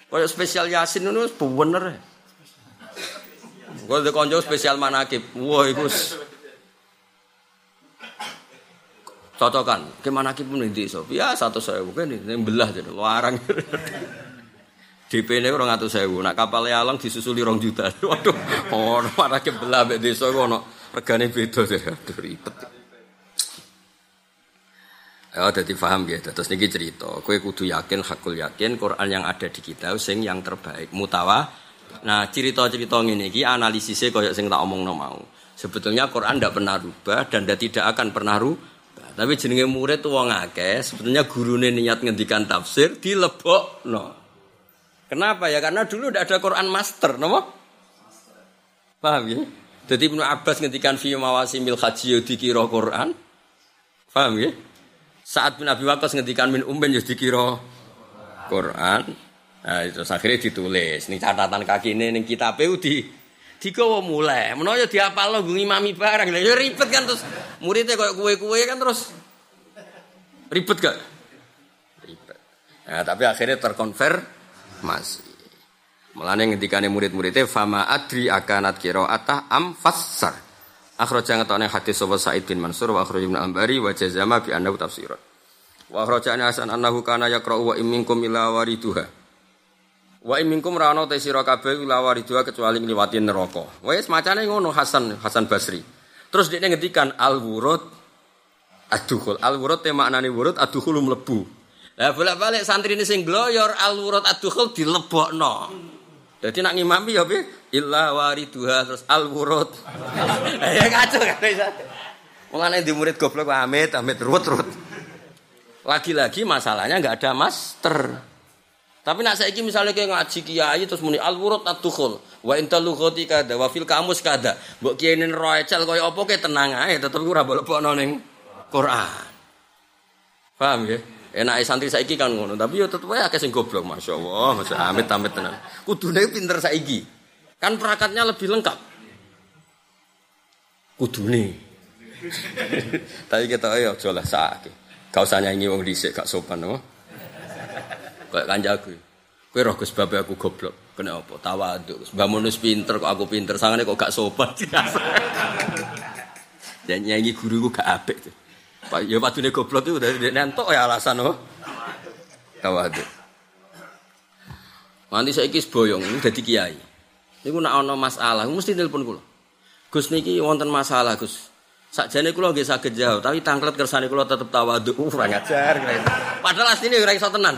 Kaya spesial Yasin ngono bener. Gue udah konco spesial manakib. Wah, itu cocokan. Ke manakib pun di so. Ya satu saya bukan ini belah jadi warang. DP ini orang atau saya nak kapal yalang disusuli rong juta. Waduh, oh manakib belah be desa kono regane beda aduh ribet. Ya, jadi paham ya. Terus niki cerita, kue kudu yakin, hakul yakin, Quran yang ada di kita, sing yang terbaik, mutawa. Nah, cerita-cerita ini, ki analisisnya koyok sing tak omong no mau. Sebetulnya Quran tidak pernah rubah dan tidak akan pernah rubah. Tapi jenenge murid tuh wong akeh, sebetulnya gurune niat ngendikan tafsir dilebok no. Kenapa ya? Karena dulu tidak ada Quran master, no? Paham ya? Jadi Ibnu Abbas ngendikan fi mawasimil haji dikira Quran. Paham ya? Saat bin Abi Waqqas ngendikan min umben ya dikira Quran. Nah, itu akhirnya ditulis. Ini catatan kaki ini, ini kitab di digawa mulai. Menawa ya diapal lo ngimami barang. Ya ribet kan terus muridnya kayak kue-kue kan terus ribet gak? Ribet. Nah, tapi akhirnya terkonfirmasi. Mulane ngendikane murid-muridnya fama adri akanat atah am fassar. Akhraja ngetone hadis sapa Said bin Mansur wa akhraja Ibnu Ambari wa jazama bi annahu tafsiran. Wa akhraja Hasan annahu kana yaqra'u wa imminkum ila wariduha. Wa imminkum rano te sira kabeh ila wariduha kecuali ngliwati neraka. Wes macane ngono Hasan Hasan Basri. Terus dia ngendikan al wurud adukhul. Al wurud te maknane wurud adukhul mlebu. Lah bolak-balik santri ini sing gloyor al wurud adukhul dilebokno. Jadi nak ngimami ya piye? Illa wariduha terus al wurud. ya kacau kan bisa. Mulane di murid goblok amit amit ruwet-ruwet. Lagi-lagi masalahnya nggak ada master. Tapi nak saiki misalnya kayak ngaji kiai terus muni al wurud atukhul wa inta lughati kada wa fil kamus kada. Mbok kiai nen roecel kaya apa ke tenang ae tetep ora boleh ning Quran. Paham ya? Enak santri saiki kan ngono, tapi yo tetep akeh sing goblok masyaallah, masya amit amit tenan. Kudune pinter saiki. Kan perakatnya lebih lengkap. Kudune. tapi kita ayo aja lah sakit. Gak usah nyanyi wong dhisik gak sopan no. Kayak kanjaku. Kowe roh Gus babe aku goblok. Kena apa? Tawadhu. Mbah Munus pinter kok aku pinter, sangane kok gak sopan. Dan nyanyi guruku gak apik tuh. Pak ya padune goblok itu udah nentok ya alasan oh. Tawadu. Nanti saya kis boyong ini jadi kiai. Niku nak ono masalah mesti telepon kula. Gus niki wonten masalah Gus. Sakjane kula nggih saged jawab, tapi tangklet kersane kula tetep tawadu. Uh, ora ngajar. Padahal asline ora iso tenan.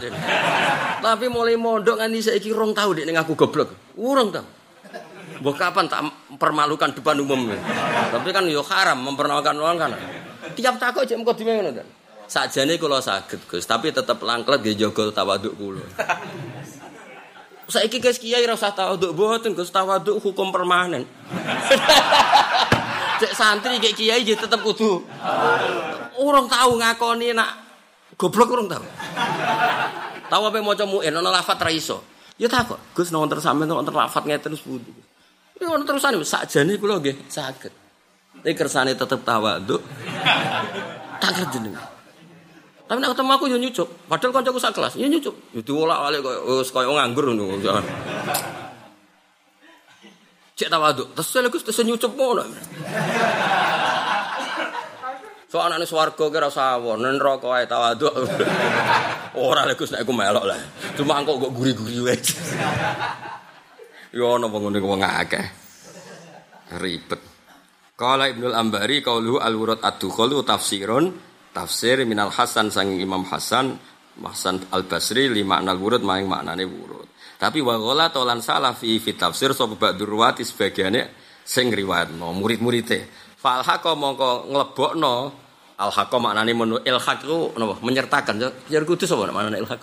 Tapi mulai mondok nganti saiki rong tau dek ning aku goblok. Urung tau. Mbok kapan tak permalukan depan umum. Tapi kan yo haram mempermalukan orang kan. Tiap takut jam kok dime ngono kan. Sakjane kula saged Gus, tapi tetep langklet nggih jaga tawaduk kula. Saiki guys kiai ora usah tawaduk mboten Gus, tawaduk hukum permanen. Cek santri kayak kiai jadi tetep kudu. Orang tahu ngakoni nak goblok orang tahu. Tahu apa mau coba muin, nono lafat raiso. Ya kok, Gus nonton sampe nonton lafat ngeten terus budi. Ini orang terusan sakjane kula nggih saged. Tapi kersane tetep tawaduk. Tak jenengan. Tapi nek ketemu aku yo nyucuk. Padahal kancaku sak kelas, yo nyucuk. Yo diolak-alik koyo wis koyo nganggur ngono. Cek tawaduk. Terus saya Gus terus nyucup ngono. So anaknya swarga kira sawon, nen rokok ae tawaduk. Ora lek Gus nek aku melok lah. Cuma engko kok guri-guri wae. Yo ono wong ngene wong akeh. Ribet. Kala Ibnul Ambari qauluhu al-wurud ad-dukhul tafsirun tafsir minal Hasan sang Imam Hasan Hasan Al-Basri lima anal wurud maing maknane wurud. Tapi wa ghala tolan salah fi fi tafsir sapa ba'dur ruwati sebagiane sing riwayatno murid-muride. Fal haqa mongko nglebokno al haqa maknane menu ilhaq ku napa menyertakan. Ya kudu sapa maknane ilhaq.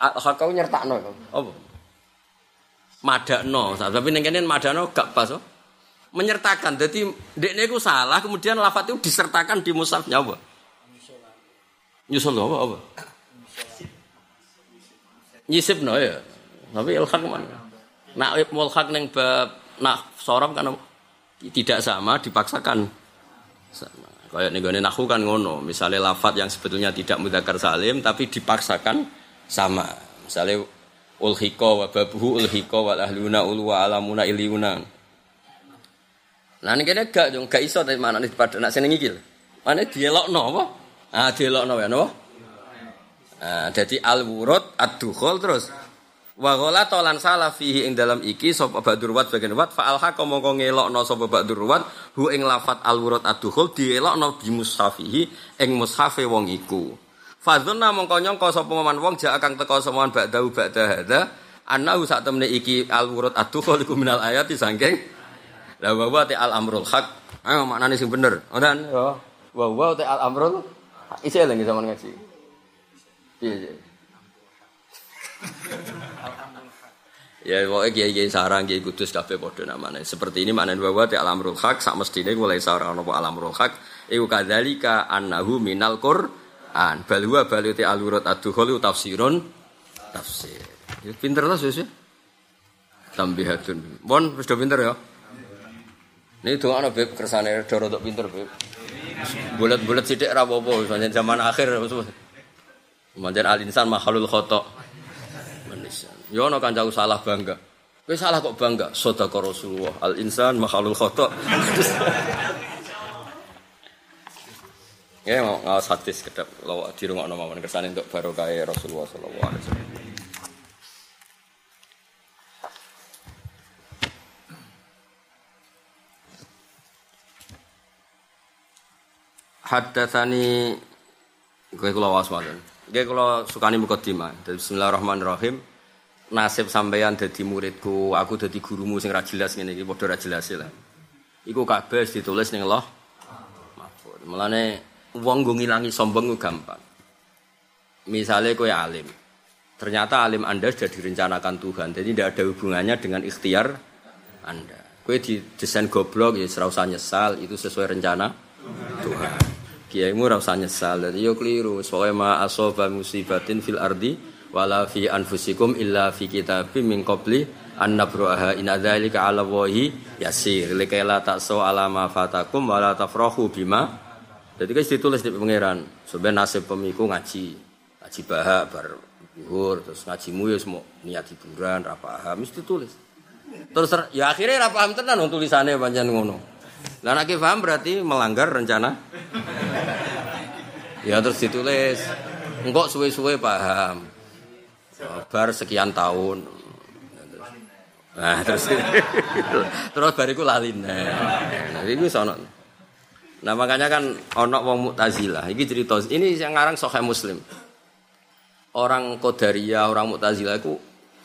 Al haqa nyertakno apa? Madakno, tapi ning kene madakno gak pas. Oh menyertakan. Jadi dekne itu salah, kemudian lafat itu disertakan di musafnya apa? Nyusul apa apa? Nyisip no ya. Tapi ilhak mana? Nak mulhak neng bab nak sorab kan tidak sama dipaksakan sama. Kayak nih nahu kan ngono. Misalnya lafat yang sebetulnya tidak mudakar salim tapi dipaksakan sama. Misalnya ulhiko wa babuhu ulhiko wa ahluna ulu wa alamuna iliuna. Nah ini kene gak dong gak iso dari mana nih pada nak seneng iki. Mana dielokno apa? Ah dielokno ya no. Nah, jadi al wurud ad terus Wa tolan salah fihi ing dalam iki sapa ba'dur wat bagian wat fa alha mongko ngelokno sapa ba'dur wat hu ing lafat al wurud addukhul dielokno bi mushafihi ing mushafe wong iku. Fadzunna mongko nyangka sapa man wong jak kang teka semoan ba'dahu ba'da hadza annahu sak temne iki al wurud addukhul iku minal ayati la wa wa al amrul haq. Ayo maknane sing bener. Ngoten ya. Wa wa al amrul isih lagi zaman ngaji. Iya, iya. Ya pokoknya kiai kiai sarang kiai kudus kafe podo namanya. Seperti ini mana bahwa ti alam hak sak mestine mulai sarang nopo alam hak. Iku kadzalika annahu minal Quran. Bal huwa bal ti alurat aduhul tafsirun tafsir. Ya, pinter lah susu. Tambihatun. Bon wis pinter ya. Ini doa ana beb kersane doro untuk pinter beb. Bulat-bulat sithik ra apa-apa zaman akhir. Manjen alinsan makhlul khata. Ya ana kancaku salah bangga. Kowe salah kok bangga? Sedekah Rasulullah. Al insan makhlul khata. Ya mau ngawas hadis kedap lo di rumah nama kersane untuk barokah Rasulullah sallallahu alaihi wasallam. Haddatsani kowe kula waos mawon. Nggih kula sukani mukadimah. Bismillahirrahmanirrahim nasib sampeyan dadi muridku, aku dadi gurumu sing ra jelas ngene iki padha ra jelas lah. Iku kabeh ditulis ning Allah. Mahfud. Mulane wong nggo ngilangi sombong gampang. Misalnya kowe alim. Ternyata alim Anda sudah direncanakan Tuhan. Jadi tidak ada hubungannya dengan ikhtiar Anda. Kowe desain goblok ya usah nyesal, itu sesuai rencana Tuhan. Kiaimu ora usah nyesal. Jadi yo keliru. Soale ma asoba musibatin fil ardi wala fi anfusikum illa fi kitabim min qabli an nabruha in adzalika ala wahi yasir. Likaila takso ala ma fatakum wala tafrahu bima. Jadi guys ditulis di pangeran. Sebenarnya nasib pemiku ngaji. Ngaji bahak bar zuhur terus ngajimu ya semua niat hiburan ra paham. Mesti tulis terus ya akhirnya ra paham tenan tulisannya panjang ngono lah nek paham berarti melanggar rencana? Ya terus ditulis. Engkok suwe-suwe paham. Bar sekian tahun. Nah terus terus bariku lali nah itu sono nah makanya kan onok wong mutazilah. Ini cerita. Ini yang ngarang sokai muslim. Orang kodaria orang mutazilah itu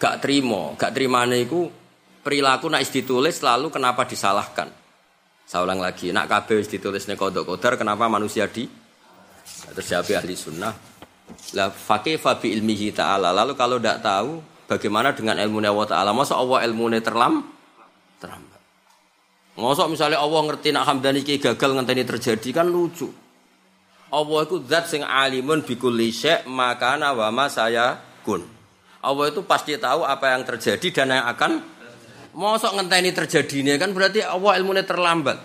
gak terima gak terima itu perilaku nak ditulis lalu kenapa disalahkan saya ulang lagi nak kabeh ditulis nih kodok kodar kenapa manusia di terus siapa ahli sunnah lah fakih fabi ilmihi ta'ala. Lalu kalau tidak tahu bagaimana dengan ilmu Allah ta'ala. Masa Allah ilmu terlam? Terlambat. Masa misalnya Allah ngerti nak hamdani ki gagal ngenteni terjadi kan lucu. Allah itu zat sing alimun bikulli syek makana wa saya kun. Allah itu pasti tahu apa yang terjadi dan yang akan Mosok ngenteni terjadinya kan berarti Allah ilmunya terlambat.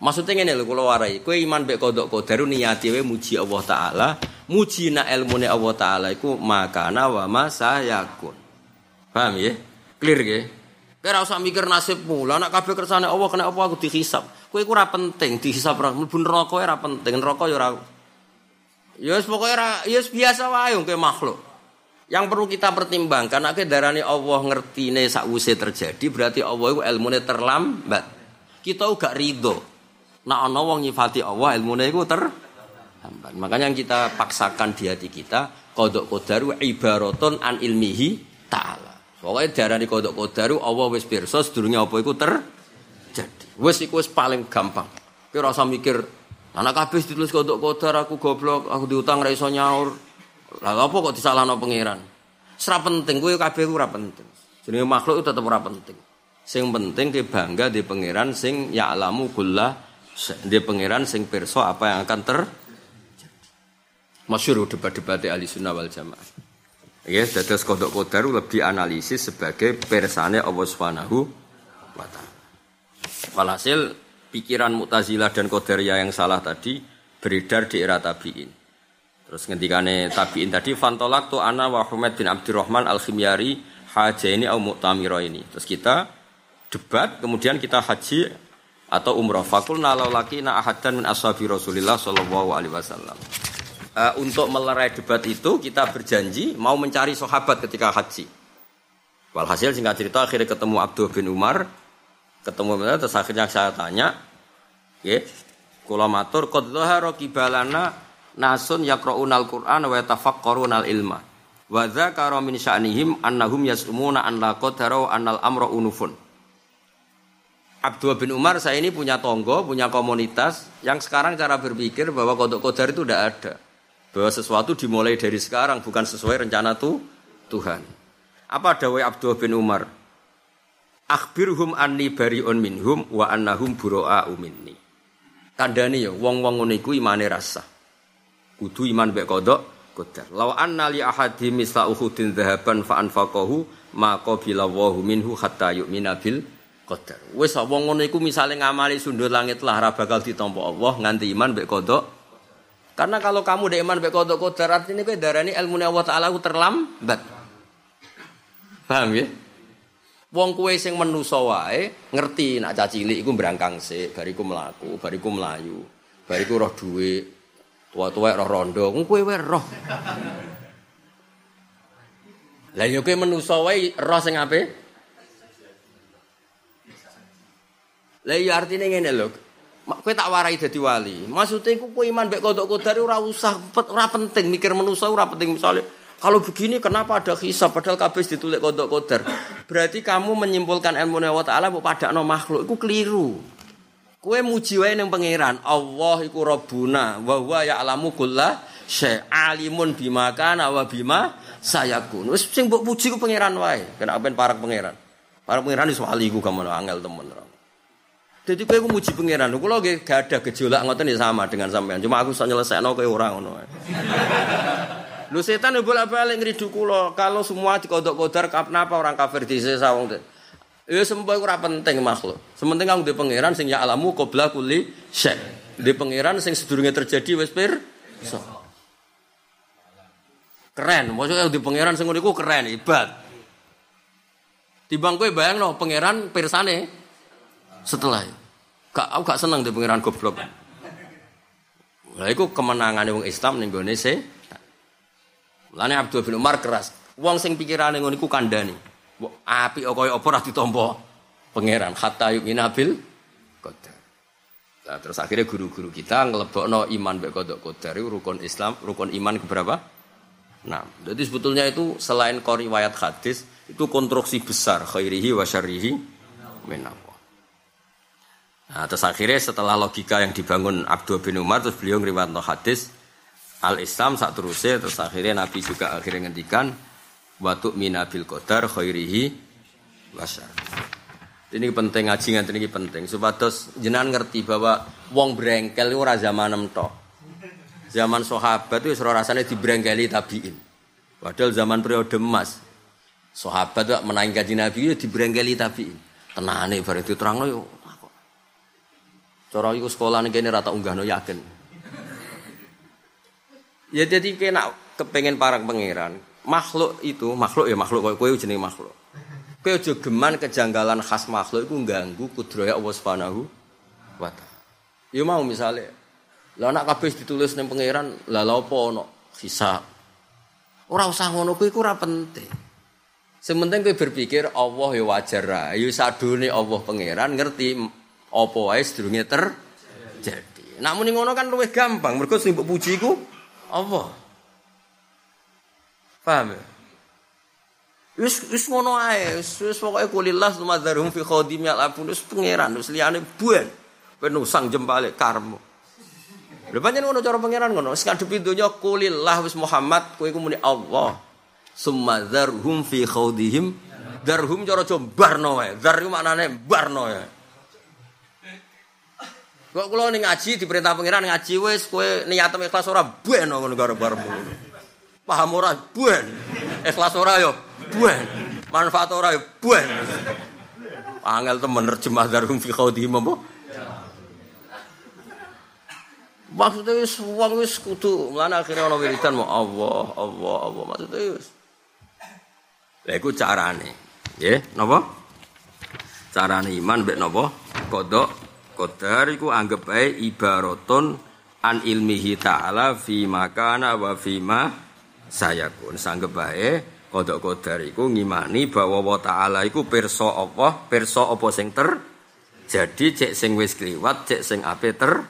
Maksudnya ini lho kalau warai, kue iman bek kodok kodaru niati we muji Allah Taala, muji na ilmu Allah Taala iku makana wa ma sayakun. Paham ya? Clear ya? Kira usah mikir nasibmu. Lah anak kabeh kersane Allah kena apa aku dihisap. Kowe iku ora penting dihisap ora mlebu neraka ora penting. Neraka ya ora Ya wis pokoke ora ya biasa wae makhluk. Yang perlu kita pertimbangkan nek darani Allah ngertine sakwise terjadi berarti Allah iku ilmune terlambat. Kita gak ridho. Nak ana wong nyifati Allah ilmune iku ter hamban. Makanya yang kita paksakan di hati kita kodok kodaru ibaroton an ilmihi ta'ala. Pokoknya darah di kodok kodaru Allah wis pirsa sedurunge apa iku terjadi. Wis iku wis paling gampang. Kira rasa mikir anak kabeh ditulis kodok kodar aku goblok, aku diutang ra iso nyaur. Lah apa kok disalahno pangeran? Sera penting kowe kabeh ora penting. Jenenge makhluk itu tetep ora penting. Sing penting ki bangga di pangeran sing ya'lamu kulla di pangeran sing pirsa apa yang akan ter masyur debat-debat ahli sunnah wal jamaah. Ya, dados kodok kodaru lebih analisis sebagai persane Allah Subhanahu wa taala. Walhasil pikiran Mu'tazilah dan Qadariyah yang salah tadi beredar di era tabi'in. Terus ngendikane tabi'in tadi fantolak tu ana wa Humaid bin Abdurrahman al-Khimyari hajaini au mu'tamiro ini. Terus kita debat, kemudian kita haji atau umrah. Fakul laki na ahadan min ashabi Rasulillah sallallahu alaihi wasallam. Uh, untuk melerai debat itu kita berjanji mau mencari sahabat ketika haji. Walhasil singkat cerita akhirnya ketemu Abdul bin Umar, ketemu terus akhirnya saya tanya, ya, kula matur qad dhahara kibalana nasun yaqra'unal Qur'an wa yatafakkarunal ilma. Wa dzakara min sya'nihim annahum yas'umuna an la qadara annal amra unufun. Abdul bin Umar saya ini punya tonggo, punya komunitas yang sekarang cara berpikir bahwa kodok kodar itu tidak ada. Bahwa sesuatu dimulai dari sekarang bukan sesuai rencana tuh Tuhan. Apa dawai Abdul bin Umar? Akhbirhum anni bari'un minhum wa annahum buro'a minni. Kandani ya wong-wong ngono iku imane rasa. Kudu iman mek kodok kodar. Law anna li ahadi misla uhudin dhahaban fa anfaqahu ma qabila Allahu minhu hatta yu'mina bil qadar. Wis wong ngono iku misale ngamali sundul langit lah ora bakal ditampa Allah nganti iman mek kodok. Karena kalau kamu udah iman mek kodok kodar artinya kowe darani ilmu Allah taala terlambat. Paham ya? Wong kue sing menusa wae ngerti nak caci cilik iku brangkang sik, bariku mlaku, bariku melayu, bariku roh dhuwit, tua-tua roh rondo, kowe wae roh. Lah yo kowe roh sing ape? Lah iya artine ngene lho. Kowe tak warai dadi wali. Maksudnya iku kowe iman mek kodok kodar ora usah ora penting mikir menusa ora penting misalnya kalau begini kenapa ada hisab padahal kabeh ditulis kodok kodar? Berarti kamu menyimpulkan ilmu Allah Ta'ala pada no makhluk. Itu keliru. Kue muji wae ning pangeran. Allah iku Rabbuna wa huwa ya'lamu kulla syai' alimun bima kana wa bima sayakun. Wis sing mbok puji ku pangeran wae. Kena ben parak pangeran. Parak pangeran iso wali ku kamu angel temen. Jadi kue muji pangeran. Kulo gak ada gejolak ngoten ya sama dengan sampean. Cuma aku iso nyelesekno kowe ora ngono Lu setan bolak-balik ngridu kula. Kalau semua dikodok kodar kenapa orang kafir di sisa wong Ya semua ora penting makhluk. Sementing kamu di pangeran sing ya alamu qabla kulli syai. Di pangeran sing sedurunge terjadi wis so. Keren, maksudnya di pangeran sing ngono keren, hebat. Di bangku bayang no, pangeran pirsane setelah Gak, aku gak seneng di pangeran goblok. Lah iku kemenangan wong Islam ning gone Lane Abdul bin Umar keras. Wong sing pikirane ngono iku kandhani. Api kaya apa ora ditampa pangeran hatta yu'mina bil qadar. Nah, terus akhirnya guru-guru kita ngelebokno iman mek kodok qadar rukun Islam, rukun iman keberapa? Nah, jadi sebetulnya itu selain riwayat hadis itu konstruksi besar khairihi wa syarrihi minallah. Nah, terus akhirnya setelah logika yang dibangun Abdul bin Umar terus beliau ngriwayatno hadis al Islam saat terusnya terus akhirnya Nabi juga akhirnya ngendikan watu minabil qadar khairihi wasar. Ini penting ngaji nganti ini penting supados jenengan ngerti bahwa wong brengkel ora zaman tok. Zaman sahabat itu suruh rasanya dibrengkeli tabiin. Padahal zaman periode emas sahabat itu menangi kaji Nabi itu dibrengkeli tabiin. Tenane bareng diterangno yo Cara iku sekolah ning kene rata unggahno yakin. Ya jadi kena kepengen parang pangeran. Makhluk itu, makhluk ya makhluk kowe kowe jenenge makhluk. Kowe aja geman kejanggalan khas makhluk iku ganggu kudraya Allah Subhanahu wa taala. Ya mau misalnya lah anak ditulis ning pangeran, lah lha apa ono hisab. Ora usah ngono kuwi penting. Sementing kowe berpikir Allah ya wajar ra. Ya Allah pangeran ngerti apa wae sedurunge terjadi. Namun ngono kan luwih gampang, mergo sing puji iku Allah. Paham ya? Wis wis ngono ae, wis wis pokoke kulillah sumadzarum fi khadim ya abun wis pangeran wis liyane buan. Penusang jempale karmu. Lha pancen ngono cara pangeran ngono, wis ngadepi donya kulillah wis Muhammad kowe iku muni Allah. Sumadzarum fi khadihim darhum cara jombarno wae. Dar iku maknane barno ya. Kok kula ning ngaji diperintah pangeran ngaji wis kowe niat ikhlas ora ben ngono karo barmu. Paham ora ben. Ikhlas ora yo ben. Manfaat ora yo ben. Angel temen nerjemah darum fi khawdi apa? Maksudnya wis wong wis kudu mlane akhirnya ana wiridan mau Allah, Allah, Allah maksudnya wis. Lha iku carane. Nggih, napa? Carane iman mbek napa? Kodok qadar iku anggap bae ibaratun an ilmihi ta'ala fi makana wa fi ma sayakun. Sanggep bae kodok qadar iku ngimani bahwa wa ta'ala iku pirsa apa? Pirsa apa sing ter jadi cek sing wis kliwat, cek sing ape ter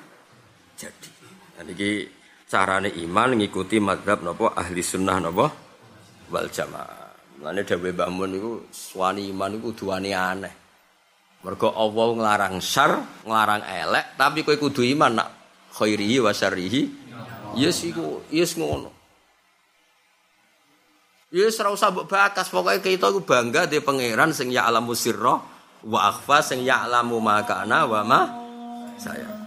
jadi. Dan ini carane iman ngikuti madhab nopo ahli sunnah nopo wal jamaah. Mulane dawuh Mbah Mun niku suwani iman iku aneh. Mergo Allah nglarang syar, nglarang elek, tapi kowe kudu iman nak khairihi wa syarrihi. Yes iku, yes ngono. Yes ora usah mbok bakas, pokoke kita iku bangga di pangeran sing ya alamu sirra wa akhfa sing ya alamu makana wa ma saya.